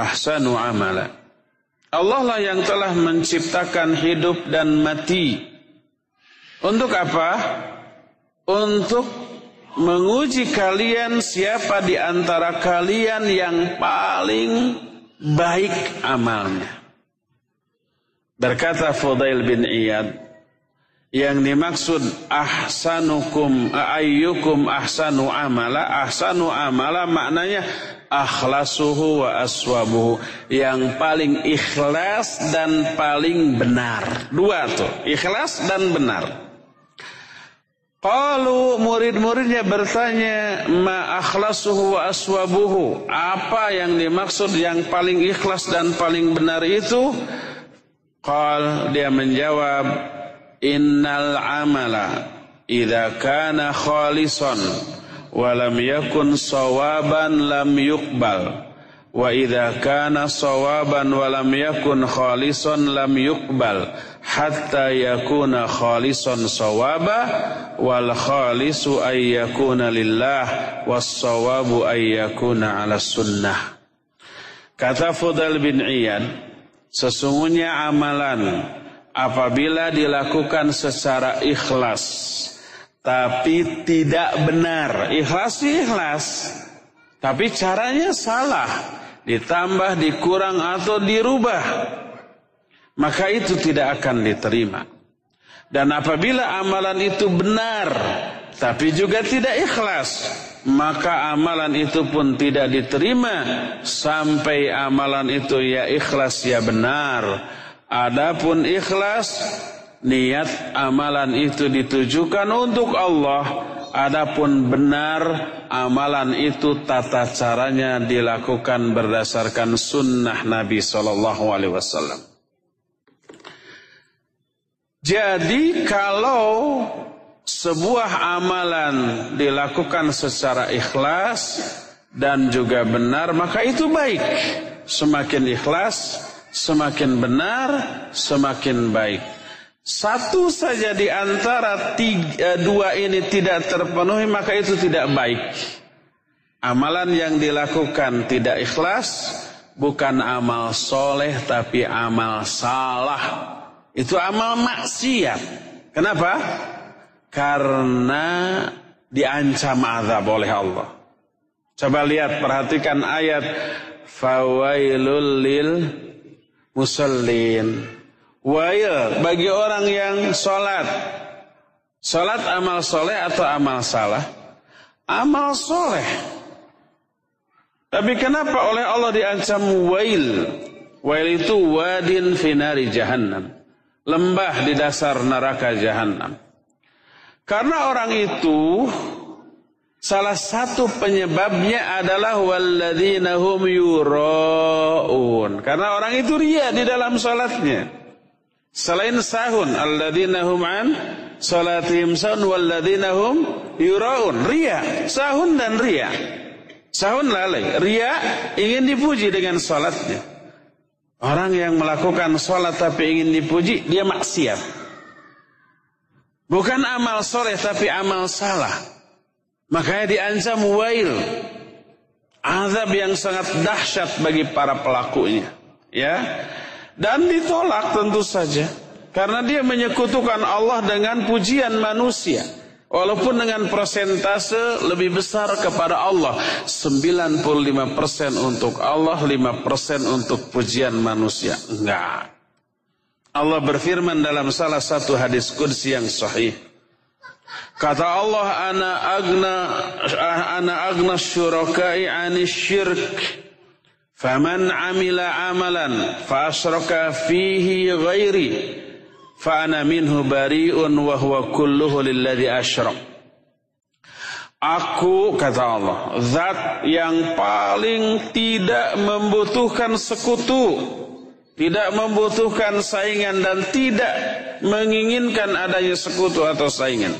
S2: ahsanu amala Allah lah yang telah menciptakan hidup dan mati untuk apa? Untuk menguji kalian siapa di antara kalian yang paling baik amalnya. Berkata Fudail bin Iyad, yang dimaksud ahsanukum ayyukum ahsanu amala, ahsanu amala maknanya akhlasuhu wa aswabuhu, yang paling ikhlas dan paling benar. Dua tuh, ikhlas dan benar. Kalau murid-muridnya bertanya ma akhlasuhu wa aswabuhu apa yang dimaksud yang paling ikhlas dan paling benar itu Qal dia menjawab innal amala idza kana khalisan wa lam yakun sawaban lam yuqbal. Wa idza kana sawaban wa lam yakun khalisan lam yuqbal. Hatta yakuna khalisan sawaba wal khalisu ay yakuna lillah was sawabu ay yakuna ala sunnah. Kata Fudal bin Iyad sesungguhnya amalan apabila dilakukan secara ikhlas tapi tidak benar ikhlas ikhlas tapi caranya salah ditambah, dikurang atau dirubah, maka itu tidak akan diterima. Dan apabila amalan itu benar, tapi juga tidak ikhlas, maka amalan itu pun tidak diterima sampai amalan itu ya ikhlas ya benar. Adapun ikhlas, niat amalan itu ditujukan untuk Allah Adapun benar amalan itu tata caranya dilakukan berdasarkan sunnah Nabi Shallallahu Alaihi Wasallam. Jadi kalau sebuah amalan dilakukan secara ikhlas dan juga benar maka itu baik. Semakin ikhlas, semakin benar, semakin baik. Satu saja di antara tiga, eh, dua ini tidak terpenuhi maka itu tidak baik. Amalan yang dilakukan tidak ikhlas bukan amal soleh tapi amal salah. Itu amal maksiat. Kenapa? Karena diancam azab oleh Allah. Coba lihat perhatikan ayat fawailul lil musallin. Wail bagi orang yang sholat. Sholat amal soleh atau amal salah? Amal soleh. Tapi kenapa oleh Allah diancam wail? Wail itu wadin finari jahannam. Lembah di dasar neraka jahannam. Karena orang itu salah satu penyebabnya adalah walladzina hum yuraun. Karena orang itu ria di dalam sholatnya. Selain sahun, alladzina hum an salatihim sahun walladzina hum yuraun. Ria, sahun dan ria. Sahun lalai, ria ingin dipuji dengan salatnya. Orang yang melakukan salat tapi ingin dipuji, dia maksiat. Bukan amal soleh tapi amal salah. Makanya diancam wail. Azab yang sangat dahsyat bagi para pelakunya. Ya, dan ditolak tentu saja. Karena dia menyekutukan Allah dengan pujian manusia. Walaupun dengan persentase lebih besar kepada Allah. 95% untuk Allah, 5% untuk pujian manusia. Enggak. Allah berfirman dalam salah satu hadis kudsi yang sahih. Kata Allah, ana agna ana agna syurakai anis syirk. Faman amila amalan fa asyraka fihi ghairi fa ana minhu bari'un wa huwa kulluhu lilladzi asyrak. Aku kata Allah, zat yang paling tidak membutuhkan sekutu, tidak membutuhkan saingan dan tidak menginginkan adanya sekutu atau saingan.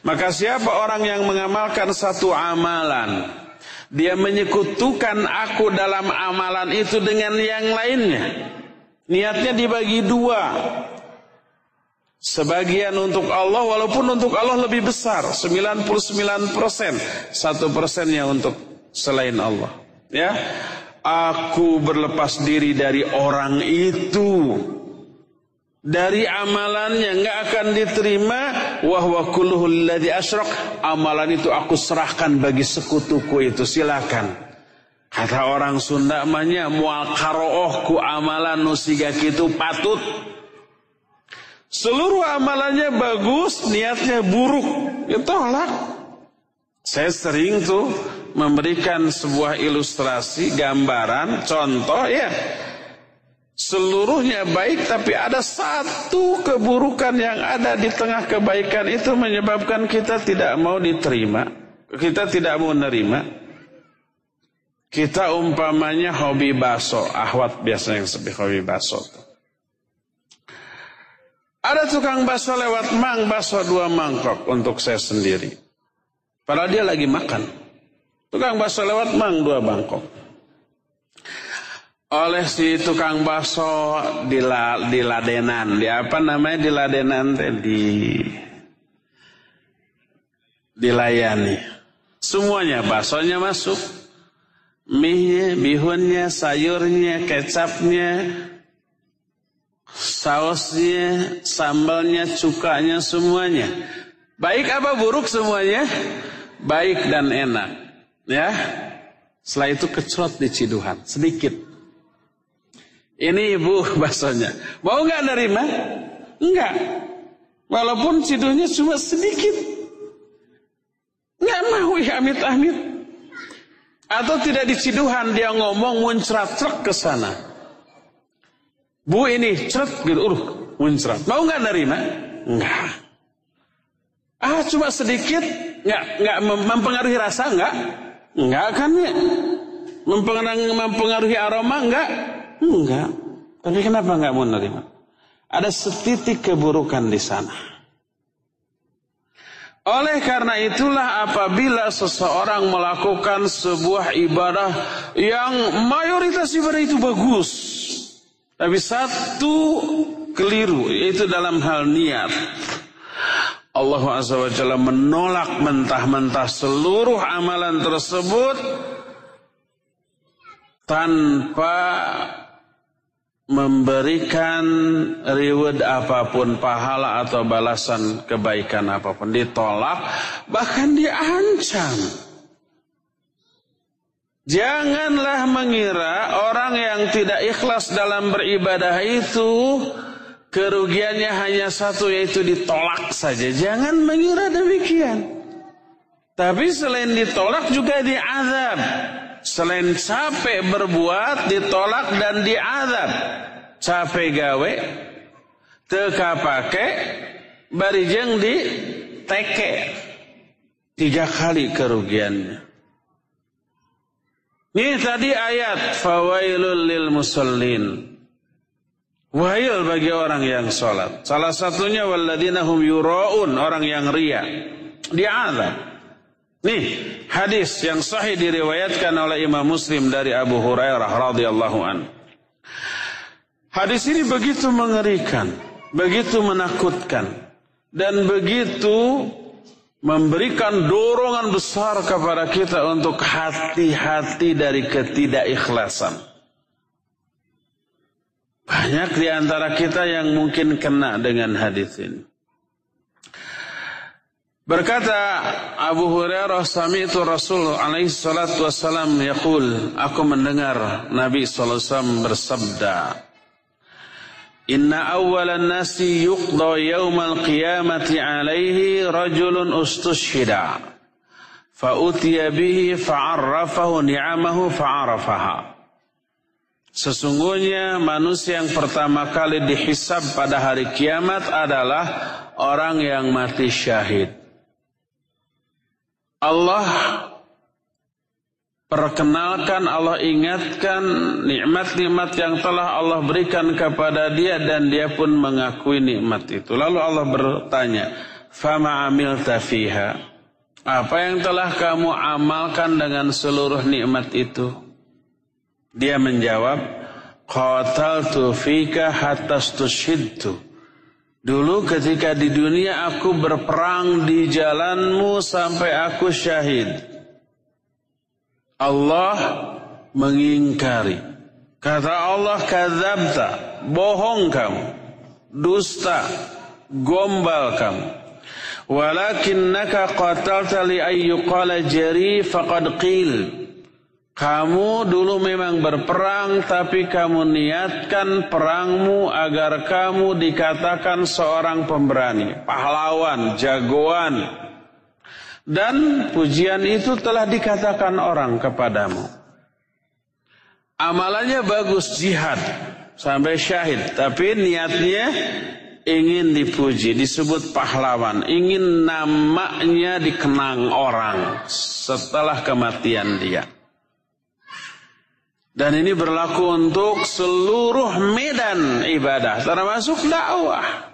S2: Maka siapa orang yang mengamalkan satu amalan Dia menyekutukan aku dalam amalan itu dengan yang lainnya. Niatnya dibagi dua. Sebagian untuk Allah walaupun untuk Allah lebih besar. 99 persen. Satu persennya untuk selain Allah. Ya, Aku berlepas diri dari orang itu dari amalannya nggak akan diterima. Wahwa kulluhul asyrak. Amalan itu aku serahkan bagi sekutuku itu. Silakan. Kata orang Sunda namanya mual karooh amalan nusiga itu patut. Seluruh amalannya bagus niatnya buruk. Itu tolak saya sering tuh memberikan sebuah ilustrasi gambaran contoh ya Seluruhnya baik tapi ada satu keburukan yang ada di tengah kebaikan itu menyebabkan kita tidak mau diterima. Kita tidak mau menerima. Kita umpamanya hobi baso. Ahwat biasanya yang sebut hobi baso. Ada tukang baso lewat mang baso dua mangkok untuk saya sendiri. Padahal dia lagi makan. Tukang baso lewat mang dua mangkok oleh si tukang bakso di, la, di ladenan. Di apa namanya? Di ladenan di dilayani. Semuanya baksonya masuk. Mie bihunnya sayurnya kecapnya sausnya sambalnya cukanya semuanya. Baik apa buruk semuanya? Baik dan enak. Ya? Setelah itu kecrot di ciduhan. Sedikit ini ibu baksonya. Mau nggak nerima? Enggak. Walaupun cidunya cuma sedikit. Nggak mau ya amit-amit. Atau tidak diciduhan dia ngomong muncrat truk ke sana. Bu ini ceret gitu, uruh muncrat. Mau nggak nerima? Enggak. Ah cuma sedikit, nggak nggak mempengaruhi rasa nggak? Enggak kan ya? Mempengaruhi, mempengaruhi aroma enggak? Enggak. Tapi kenapa enggak mau menerima? Ada setitik keburukan di sana. Oleh karena itulah apabila seseorang melakukan sebuah ibadah yang mayoritas ibadah itu bagus. Tapi satu keliru yaitu dalam hal niat. Allah Azza wa Jalla menolak mentah-mentah seluruh amalan tersebut tanpa memberikan reward apa pun, pahala atau balasan kebaikan apa pun ditolak, bahkan diancam. Janganlah mengira orang yang tidak ikhlas dalam beribadah itu kerugiannya hanya satu yaitu ditolak saja. Jangan mengira demikian. Tapi selain ditolak juga diazab. Selain capek berbuat, ditolak dan diadab. Capek gawe, teka pake, barijeng di teke. Tiga kali kerugiannya. Ini tadi ayat fawailul lil musallin. Wahil bagi orang yang sholat. Salah satunya waladina hum yuraun, orang yang ria. Diadab. Nih, hadis yang sahih diriwayatkan oleh Imam Muslim dari Abu Hurairah radhiyallahu an. Hadis ini begitu mengerikan, begitu menakutkan dan begitu memberikan dorongan besar kepada kita untuk hati-hati dari ketidakikhlasan. Banyak di antara kita yang mungkin kena dengan hadis ini. Berkata Abu Hurairah sami'tu Rasul alaihi salatu wassalam yaqul. Aku mendengar Nabi sallallahu alaihi wasallam bersabda Inna awwalan nasi yuqda yawmal qiyamati alaihi rajulun ustushhida fa utiya bihi fa'arrafahu ni'amahu fa'arafaha. Sesungguhnya manusia yang pertama kali dihisab pada hari kiamat adalah orang yang mati syahid Allah perkenalkan, Allah ingatkan nikmat-nikmat yang telah Allah berikan kepada dia dan dia pun mengakui nikmat itu. Lalu Allah bertanya, "Fama amilta fiha?" Apa yang telah kamu amalkan dengan seluruh nikmat itu? Dia menjawab, Qataltu fika hatta stushidtu. Dulu ketika di dunia aku berperang di jalanmu sampai aku syahid. Allah mengingkari. Kata Allah, kadzabta, bohong kamu, dusta, gombal kamu. Walakinnaka qatalta li ayyuqala jari faqad qil. Kamu dulu memang berperang tapi kamu niatkan perangmu agar kamu dikatakan seorang pemberani, pahlawan, jagoan. Dan pujian itu telah dikatakan orang kepadamu. Amalannya bagus jihad sampai syahid, tapi niatnya ingin dipuji, disebut pahlawan, ingin namanya dikenang orang setelah kematian dia. Dan ini berlaku untuk seluruh medan ibadah, termasuk dakwah.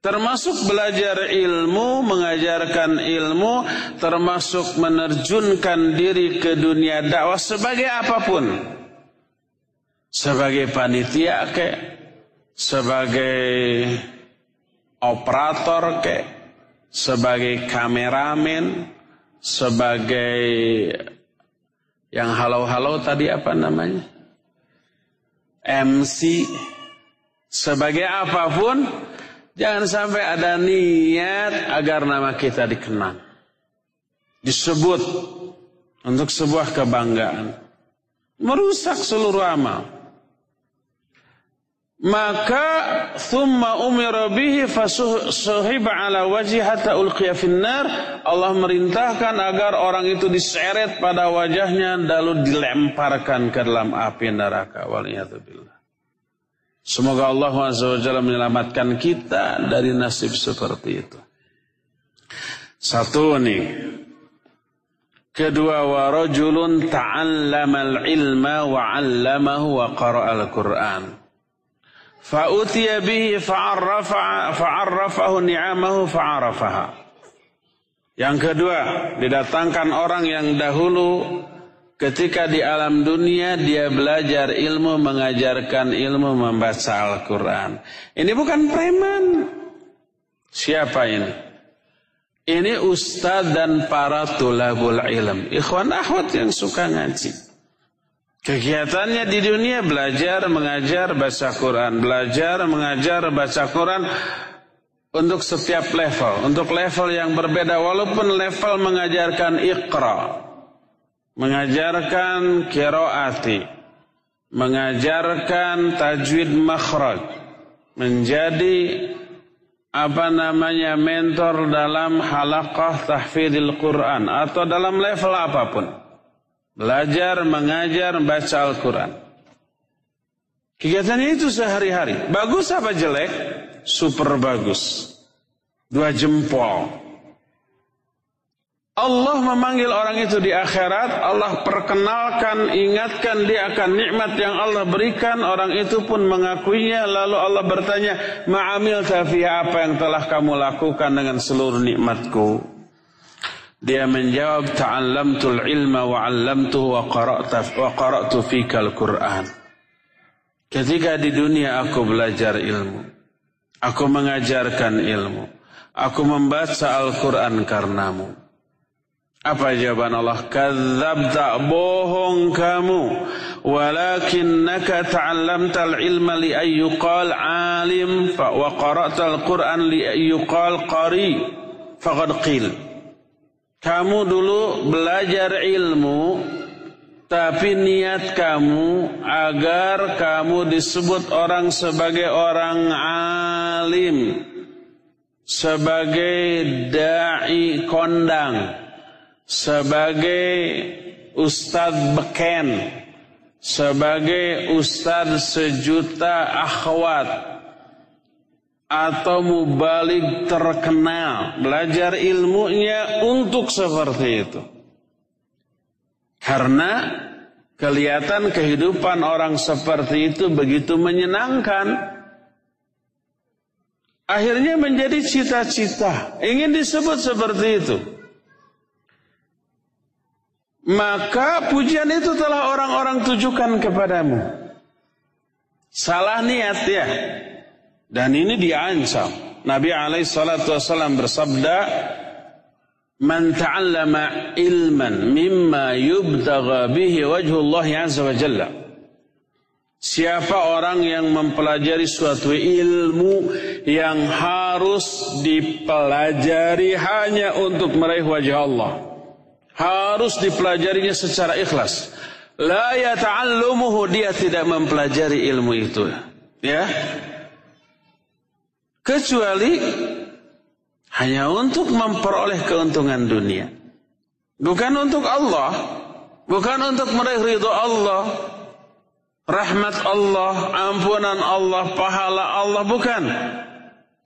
S2: Termasuk belajar ilmu, mengajarkan ilmu, termasuk menerjunkan diri ke dunia dakwah sebagai apa pun. Sebagai panitia kayak sebagai operator ke, sebagai kameramen, sebagai yang halau-halau tadi apa namanya? MC, sebagai apa pun, jangan sampai ada niat agar nama kita dikenal. Disebut untuk sebuah kebanggaan. Merusak seluruh amal maka thumma umira bihi fasuhiba ala wajhi hatta ulqiya finnar Allah merintahkan agar orang itu diseret pada wajahnya lalu dilemparkan ke dalam api neraka waliyadzubillah Semoga Allah SWT menyelamatkan kita dari nasib seperti itu. Satu nih. Kedua wa rajulun ta'allama al-ilma wa 'allamahu wa qara'a Fa'utiya bihi fa'arrafahu ni'amahu fa'arafaha. Yang kedua, didatangkan orang yang dahulu ketika di alam dunia dia belajar ilmu, mengajarkan ilmu, membaca Al-Quran. Ini bukan preman. Siapa ini? Ini ustadz dan para tulabul ilm. Ikhwan akhwat yang suka ngaji. Kegiatannya di dunia belajar, mengajar, baca Quran. Belajar, mengajar, baca Quran untuk setiap level. Untuk level yang berbeda. Walaupun level mengajarkan ikra. Mengajarkan kiroati. Mengajarkan tajwid makhraj. Menjadi apa namanya mentor dalam halaqah tahfidil Quran. Atau dalam level apa pun. Belajar, mengajar, baca Al-Quran. Kegiatannya itu sehari-hari. Bagus apa jelek? Super bagus. Dua jempol. Allah memanggil orang itu di akhirat. Allah perkenalkan, ingatkan dia akan nikmat yang Allah berikan. Orang itu pun mengakuinya. Lalu Allah bertanya, Ma'amil tafiha apa yang telah kamu lakukan dengan seluruh nikmatku? Dia menjawab ta'allamtul ilma wa 'allamtuhu wa qara'tu wa qara'tu fikal Qur'an. Ketika di dunia aku belajar ilmu, aku mengajarkan ilmu, aku membaca Al-Qur'an karenamu. Apa jawaban Allah? Kadzabta bohong kamu. Walakinnaka ta'allamtal ilma li ayyuqal alim wa qara'tal Qur'an li ayyuqal qari. Faqad qil. Kamu dulu belajar ilmu, tapi niat kamu agar kamu disebut orang sebagai orang alim, sebagai dai kondang, sebagai ustadz beken, sebagai ustadz sejuta akhwat, atau mubalik terkenal, belajar ilmunya untuk seperti itu. Karena kelihatan kehidupan orang seperti itu begitu menyenangkan. Akhirnya menjadi cita-cita, ingin disebut seperti itu. maka pujian itu telah orang-orang tujukan kepadamu. Salah niat ya. Dan ini diancam. Nabi alaihi salatu wasallam bersabda, "Man ta'allama ilman mimma yubtagha bihi wajhullah azza wa jalla." Siapa orang yang mempelajari suatu ilmu yang harus dipelajari hanya untuk meraih wajah Allah. Harus dipelajarinya secara ikhlas. La yata'allumuhu dia tidak mempelajari ilmu itu. Ya. Kecuali hanya untuk memperoleh keuntungan dunia. Bukan untuk Allah. Bukan untuk meraih ridho Allah rahmat Allah, ampunan Allah, pahala Allah bukan.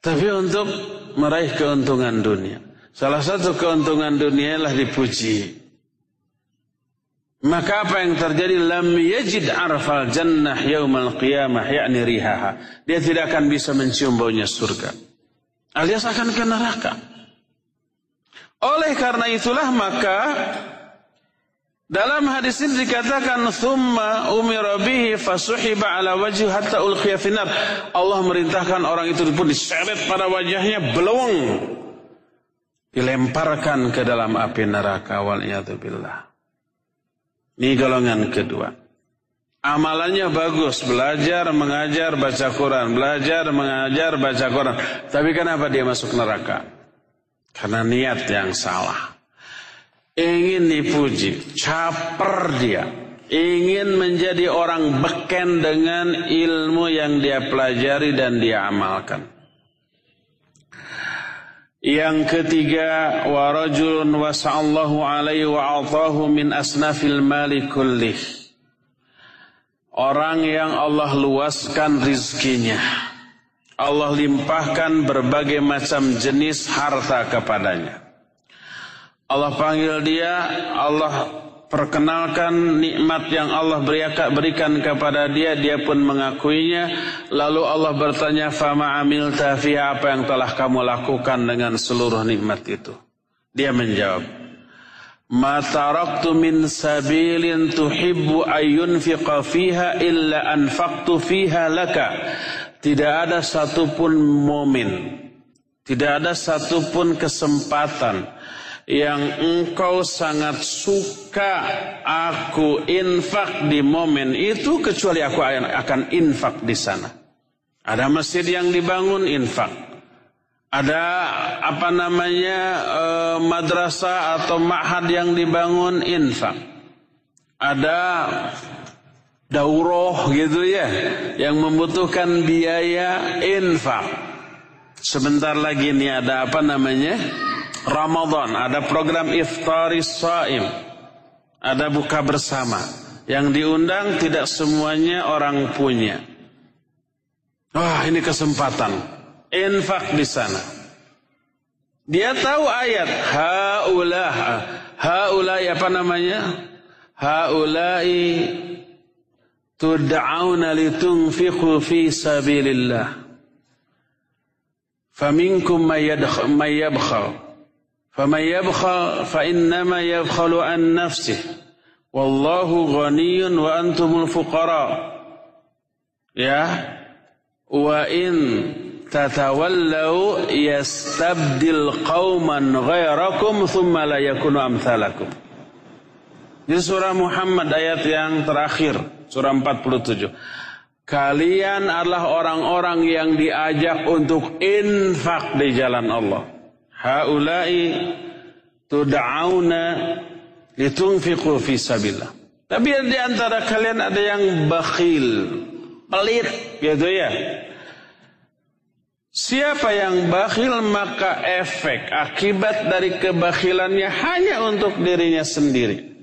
S2: Tapi untuk meraih keuntungan dunia. Salah satu keuntungan dunia adalah dipuji. Maka apa yang terjadi? Lam yajid arfal jannah yaumal qiyamah yakni rihaha. Dia tidak akan bisa mencium baunya surga. Alias akan ke neraka. Oleh karena itulah maka dalam hadis ini dikatakan thumma umira bihi fasuhiba ala wajhi hatta ulqiya finar. Allah merintahkan orang itu pun diseret pada wajahnya belawang. Dilemparkan ke dalam api neraka wal billah. Ini golongan kedua. Amalannya bagus, belajar, mengajar, baca Quran, belajar, mengajar, baca Quran. Tapi kenapa dia masuk neraka? Karena niat yang salah ingin dipuji, caper dia, ingin menjadi orang beken dengan ilmu yang dia pelajari dan dia amalkan. Yang ketiga, wa rajulun alaihi wa atahu min asnafil mali kullih. Orang yang Allah luaskan rizkinya. Allah limpahkan berbagai macam jenis harta kepadanya. Allah panggil dia, Allah perkenalkan nikmat yang Allah berikan kepada dia, dia pun mengakuinya. Lalu Allah bertanya, "Fama amil fiha apa yang telah kamu lakukan dengan seluruh nikmat itu?" Dia menjawab, "Ma taraktu min sabilin tuhibbu ayyunfiqa fiha illa anfaqtu fiha laka." Tidak ada satupun momen, tidak ada satupun kesempatan yang engkau sangat suka aku infak di momen itu kecuali aku akan infak di sana. Ada masjid yang dibangun infak. Ada apa namanya e, madrasah atau ma'had yang dibangun infak. Ada dauroh gitu ya yang membutuhkan biaya infak. Sebentar lagi ini ada apa namanya? Ramadan, ada program iftaris saim. Ada buka bersama. Yang diundang tidak semuanya orang punya. Wah, ini kesempatan. Infak di sana. Dia tahu ayat haulah. Haulai apa namanya? Haulai tud'auna litunfiqu fi sabilillah. Faminkum may yabkhal فمن يبخل فإنما يبخل عن نفسه والله غني وأنتم الفقراء ya wa in tatawallau yastabdil qauman ghairakum thumma la yakunu amsalakum di surah Muhammad ayat yang terakhir surah 47 kalian adalah orang-orang yang diajak untuk infak di jalan Allah haulai tud'auna litunfiqu fi sabilillah. Tapi di antara kalian ada yang bakhil, pelit gitu ya. Siapa yang bakhil maka efek akibat dari kebakhilannya hanya untuk dirinya sendiri.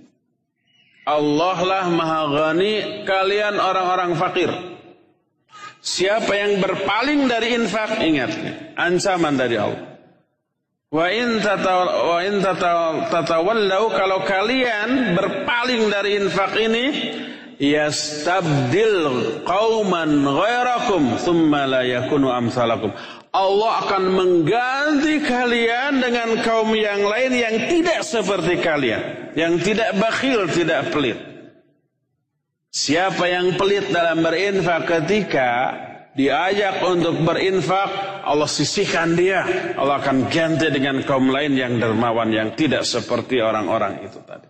S2: Allah lah maha ghani, kalian orang-orang fakir. Siapa yang berpaling dari infak, ingat, ancaman dari Allah. Wa in tatawallau kalau kalian berpaling dari infak ini yastabdil qauman ghairakum thumma la yakunu amsalakum. Allah akan mengganti kalian dengan kaum yang lain yang tidak seperti kalian, yang tidak bakhil, tidak pelit. Siapa yang pelit dalam berinfak ketika diajak untuk berinfak, Allah sisihkan dia. Allah akan ganti dengan kaum lain yang dermawan, yang tidak seperti orang-orang itu tadi.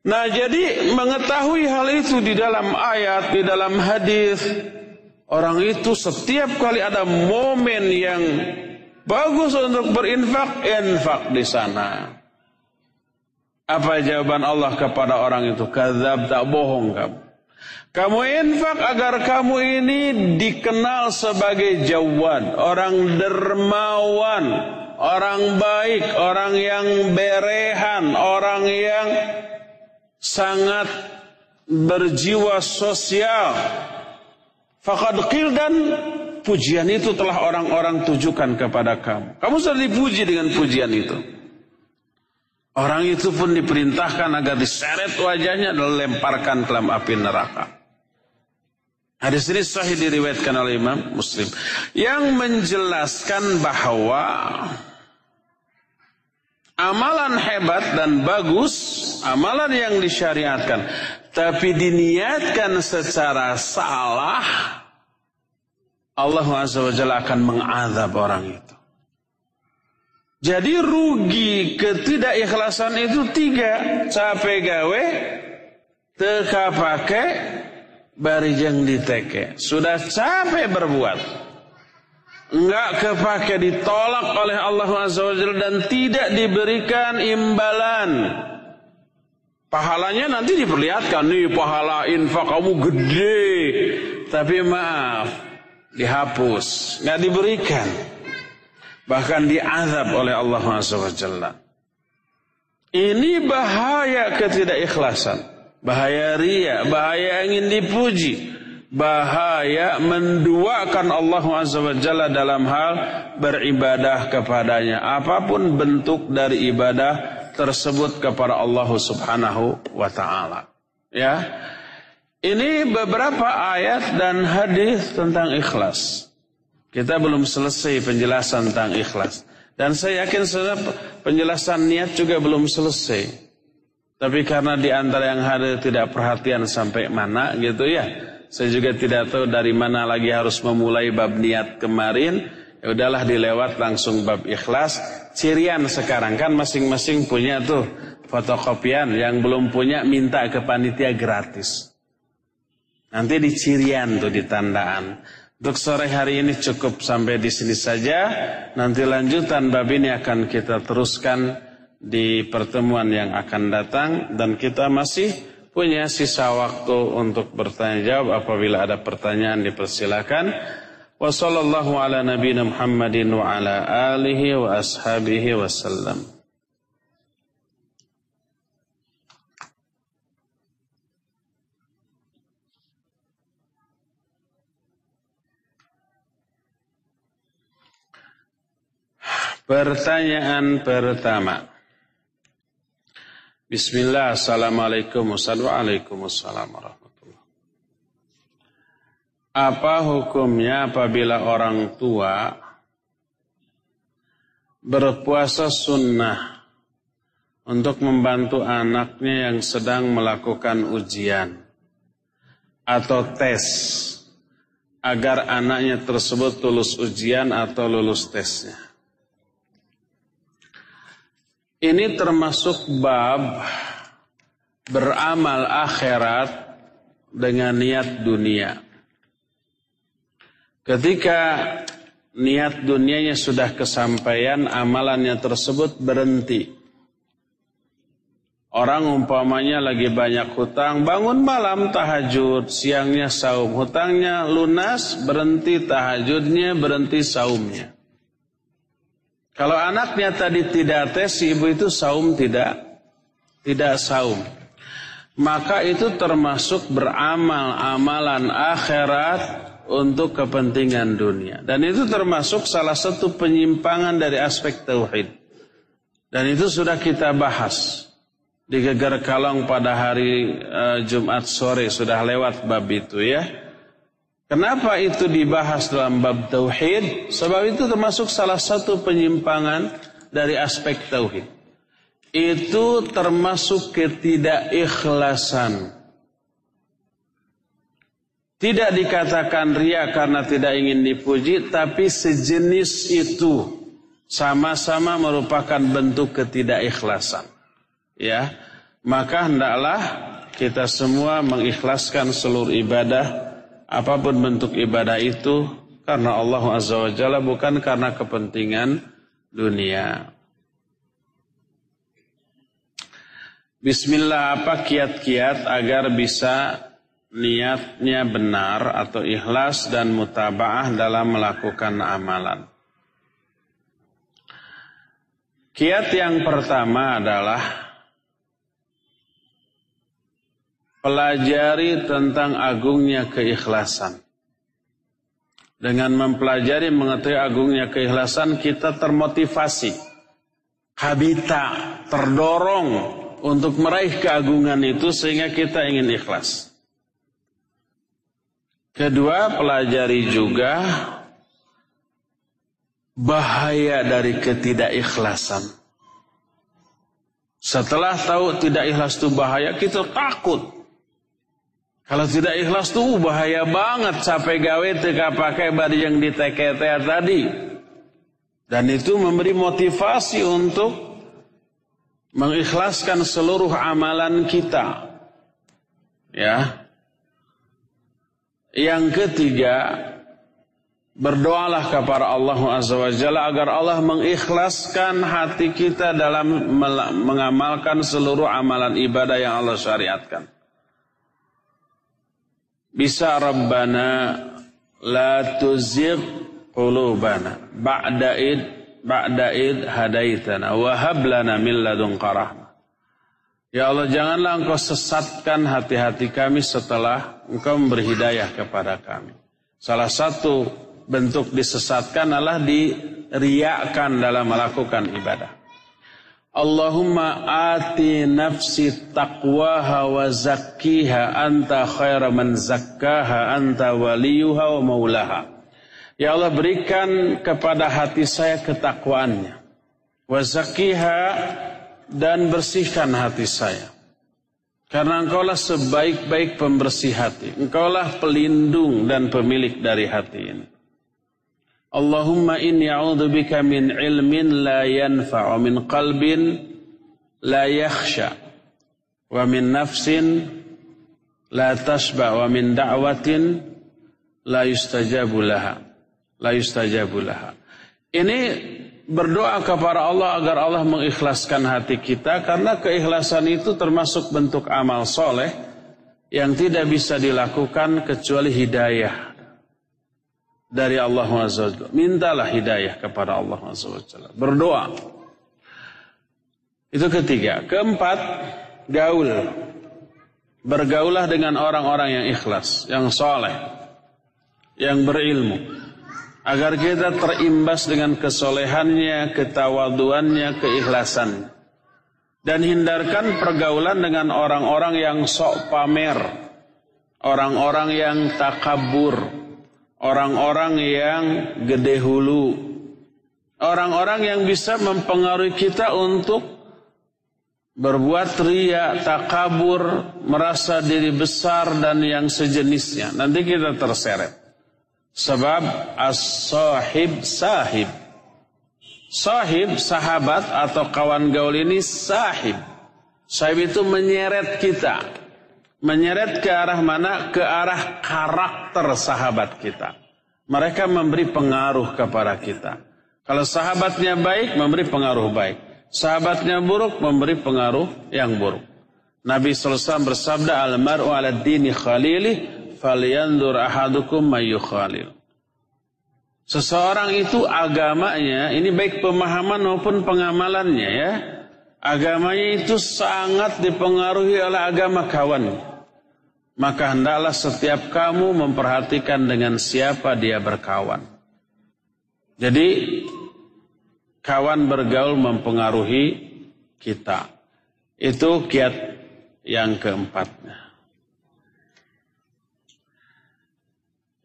S2: Nah jadi mengetahui hal itu di dalam ayat, di dalam hadis, orang itu setiap kali ada momen yang bagus untuk berinfak, infak di sana. Apa jawaban Allah kepada orang itu? Kazab tak bohong kamu. Kamu infak agar kamu ini dikenal sebagai jawad, orang dermawan, orang baik, orang yang berehan, orang yang sangat berjiwa sosial. Fakad dan pujian itu telah orang-orang tujukan kepada kamu. Kamu sudah dipuji dengan pujian itu. Orang itu pun diperintahkan agar diseret wajahnya dan lemparkan ke dalam api neraka. Hadis ini sahih diriwayatkan oleh Imam Muslim yang menjelaskan bahwa amalan hebat dan bagus, amalan yang disyariatkan, tapi diniatkan secara salah, Allah Azza wa Jalla akan mengadab orang itu. Jadi rugi ketidakikhlasan itu tiga. Capek gawe, teka pakai, barijang diteke. Sudah capek berbuat. Enggak kepake ditolak oleh Allah Azza dan tidak diberikan imbalan. Pahalanya nanti diperlihatkan nih pahala infak kamu gede. Tapi maaf, dihapus, nggak diberikan. Bahkan diazab oleh Allah Azza Ini bahaya ketidakikhlasan. Bahaya ria, bahaya ingin dipuji, bahaya menduakan Allah Azza wa Jalla dalam hal beribadah kepadanya. Apa pun bentuk dari ibadah tersebut kepada Allah Subhanahu wa taala. Ya. Ini beberapa ayat dan hadis tentang ikhlas. Kita belum selesai penjelasan tentang ikhlas. Dan saya yakin penjelasan niat juga belum selesai. Tapi karena di antara yang hadir tidak perhatian sampai mana gitu ya. Saya juga tidak tahu dari mana lagi harus memulai bab niat kemarin. Ya udahlah dilewat langsung bab ikhlas. Cirian sekarang kan masing-masing punya tuh fotokopian. Yang belum punya minta ke panitia gratis. Nanti di cirian tuh di tandaan. Untuk sore hari ini cukup sampai di sini saja. Nanti lanjutan bab ini akan kita teruskan di pertemuan yang akan datang dan kita masih punya sisa waktu untuk bertanya jawab apabila ada pertanyaan dipersilakan. Wassallallahu ala nabiyina Muhammadin wa ala alihi wa ashabihi wasallam. Pertanyaan pertama. Bismillah, Assalamualaikum Waalaikumsalam warahmatullahi Apa hukumnya apabila orang tua berpuasa sunnah untuk membantu anaknya yang sedang melakukan ujian atau tes agar anaknya tersebut lulus ujian atau lulus tesnya? Ini termasuk bab beramal akhirat dengan niat dunia. Ketika niat dunianya sudah kesampaian, amalannya tersebut berhenti. Orang umpamanya lagi banyak hutang, bangun malam tahajud, siangnya saum. Hutangnya lunas, berhenti tahajudnya, berhenti saumnya. Kalau anaknya tadi tidak tes, ibu itu saum tidak tidak saum. Maka itu termasuk beramal amalan akhirat untuk kepentingan dunia. Dan itu termasuk salah satu penyimpangan dari aspek tauhid. Dan itu sudah kita bahas di Geger Kalong pada hari uh, Jumat sore sudah lewat bab itu ya. Kenapa itu dibahas dalam bab tauhid? Sebab itu termasuk salah satu penyimpangan dari aspek tauhid. Itu termasuk ketidakikhlasan. Tidak dikatakan ria karena tidak ingin dipuji, tapi sejenis itu sama-sama merupakan bentuk ketidakikhlasan ya maka hendaklah kita semua mengikhlaskan seluruh ibadah apa pun bentuk ibadah itu karena Allah Azza wa Jalla bukan karena kepentingan dunia. Bismillah apa kiat-kiat agar bisa niatnya benar atau ikhlas dan mutabaah dalam melakukan amalan. Kiat yang pertama adalah pelajari tentang agungnya keikhlasan. Dengan mempelajari mengetahui agungnya keikhlasan kita termotivasi. Habita, terdorong untuk meraih keagungan itu sehingga kita ingin ikhlas. Kedua, pelajari juga bahaya dari ketidakikhlasan. Setelah tahu tidak ikhlas itu bahaya, kita takut kalau tidak ikhlas tuh bahaya banget sampai gawe teka pakai bari yang diteke tadi. Dan itu memberi motivasi untuk mengikhlaskan seluruh amalan kita. Ya. Yang ketiga, berdoalah kepada Allah Azza wa Jalla agar Allah mengikhlaskan hati kita dalam mengamalkan seluruh amalan ibadah yang Allah syariatkan. Bisa Rabbana la tuzigh qulubana ba'da id ba'da id hadaitana wa hab lana min ladunka rahmah. Ya Allah janganlah engkau sesatkan hati-hati kami setelah engkau memberi hidayah kepada kami. Salah satu bentuk disesatkan adalah diriakan dalam melakukan ibadah. Allahumma ati nafsi taqwaha wa zakkiha anta khaira man zakkaha anta waliyuha wa maulaha. Ya Allah berikan kepada hati saya ketakwaannya. Wa zakkiha dan bersihkan hati saya. Karena engkaulah sebaik-baik pembersih hati. Engkaulah pelindung dan pemilik dari hati ini. Allahumma inni bika min ilmin la yanfa' wa min qalbin la yakhsha wa min nafsin la tasba wa min da'watin la yustajabu laha la yustajabu laha. Ini berdoa kepada Allah agar Allah mengikhlaskan hati kita karena keikhlasan itu termasuk bentuk amal soleh yang tidak bisa dilakukan kecuali hidayah dari Allah SWT. Mintalah hidayah kepada Allah SWT. Berdoa. Itu ketiga. Keempat, gaul. Bergaulah dengan orang-orang yang ikhlas, yang soleh, yang berilmu. Agar kita terimbas dengan kesolehannya, ketawaduannya, keikhlasannya. Dan hindarkan pergaulan dengan orang-orang yang sok pamer. Orang-orang yang takabur orang-orang yang gede hulu, orang-orang yang bisa mempengaruhi kita untuk berbuat ria, takabur, merasa diri besar dan yang sejenisnya. Nanti kita terseret. Sebab as-sahib sahib. Sahib, sahabat atau kawan gaul ini sahib. Sahib itu menyeret kita menyeret ke arah mana? Ke arah karakter sahabat kita. Mereka memberi pengaruh kepada kita. Kalau sahabatnya baik, memberi pengaruh baik. Sahabatnya buruk, memberi pengaruh yang buruk. Nabi SAW bersabda, Al-mar'u ala dini khalili, falyandur ahadukum mayu khalil. Seseorang itu agamanya, ini baik pemahaman maupun pengamalannya ya. Agamanya itu sangat dipengaruhi oleh agama kawannya maka hendaklah setiap kamu memperhatikan dengan siapa dia berkawan. Jadi kawan bergaul mempengaruhi kita. Itu kiat yang keempatnya.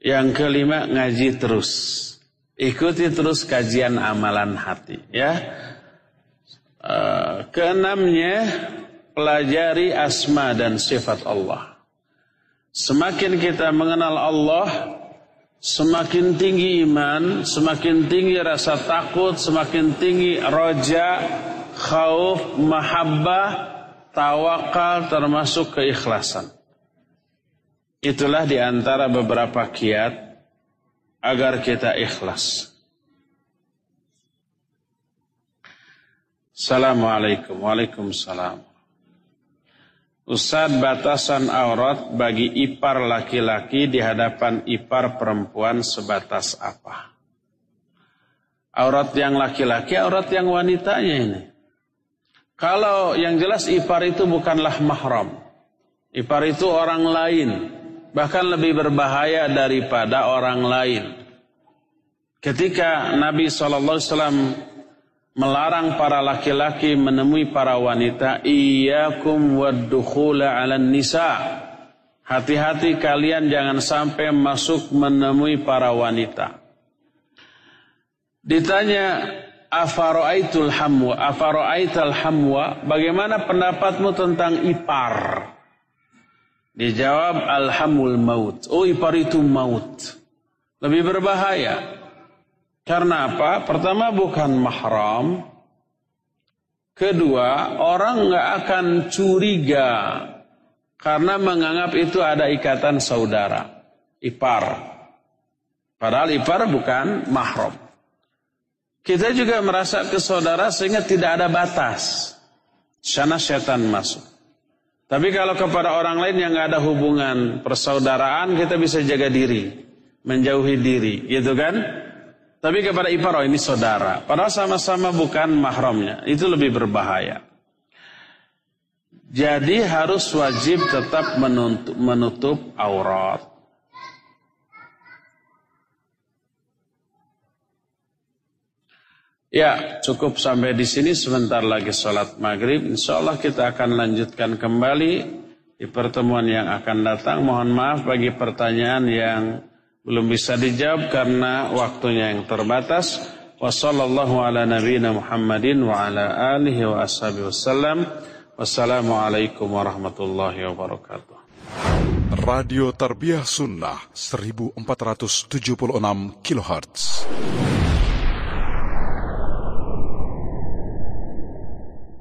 S2: Yang kelima ngaji terus. Ikuti terus kajian amalan hati ya. Uh, keenamnya pelajari asma dan sifat Allah. Semakin kita mengenal Allah, semakin tinggi iman, semakin tinggi rasa takut, semakin tinggi roja, khauf, mahabbah, tawakal termasuk keikhlasan. Itulah di antara beberapa kiat agar kita ikhlas. Assalamualaikum. Waalaikumsalam. Ustaz batasan aurat bagi ipar laki-laki di hadapan ipar perempuan sebatas apa? Aurat yang laki-laki, aurat yang wanitanya ini. Kalau yang jelas ipar itu bukanlah mahram. Ipar itu orang lain. Bahkan lebih berbahaya daripada orang lain. Ketika Nabi SAW melarang para laki-laki menemui para wanita, Iyakum waddukhula ala nisa. Hati-hati kalian jangan sampai masuk menemui para wanita. Ditanya, Afaro'aitul hamwa, afaro'aital hamwa, bagaimana pendapatmu tentang ipar? Dijawab, alhamul maut. Oh ipar itu maut. Lebih berbahaya. Karena apa? Pertama bukan mahram. Kedua, orang nggak akan curiga karena menganggap itu ada ikatan saudara, ipar. Padahal ipar bukan mahram. Kita juga merasa ke saudara sehingga tidak ada batas. Sana setan masuk. Tapi kalau kepada orang lain yang nggak ada hubungan persaudaraan, kita bisa jaga diri, menjauhi diri, gitu kan? Tapi kepada ipar, oh ini saudara. Padahal sama-sama bukan mahramnya. Itu lebih berbahaya. Jadi harus wajib tetap menutup, menutup aurat. Ya, cukup sampai di sini sebentar lagi sholat maghrib. Insya Allah kita akan lanjutkan kembali di pertemuan yang akan datang. Mohon maaf bagi pertanyaan yang belum bisa dijawab karena waktunya yang terbatas. Wassalamualaikum warahmatullahi wabarakatuh.
S1: Radio Tarbiyah Sunnah 1476 kHz.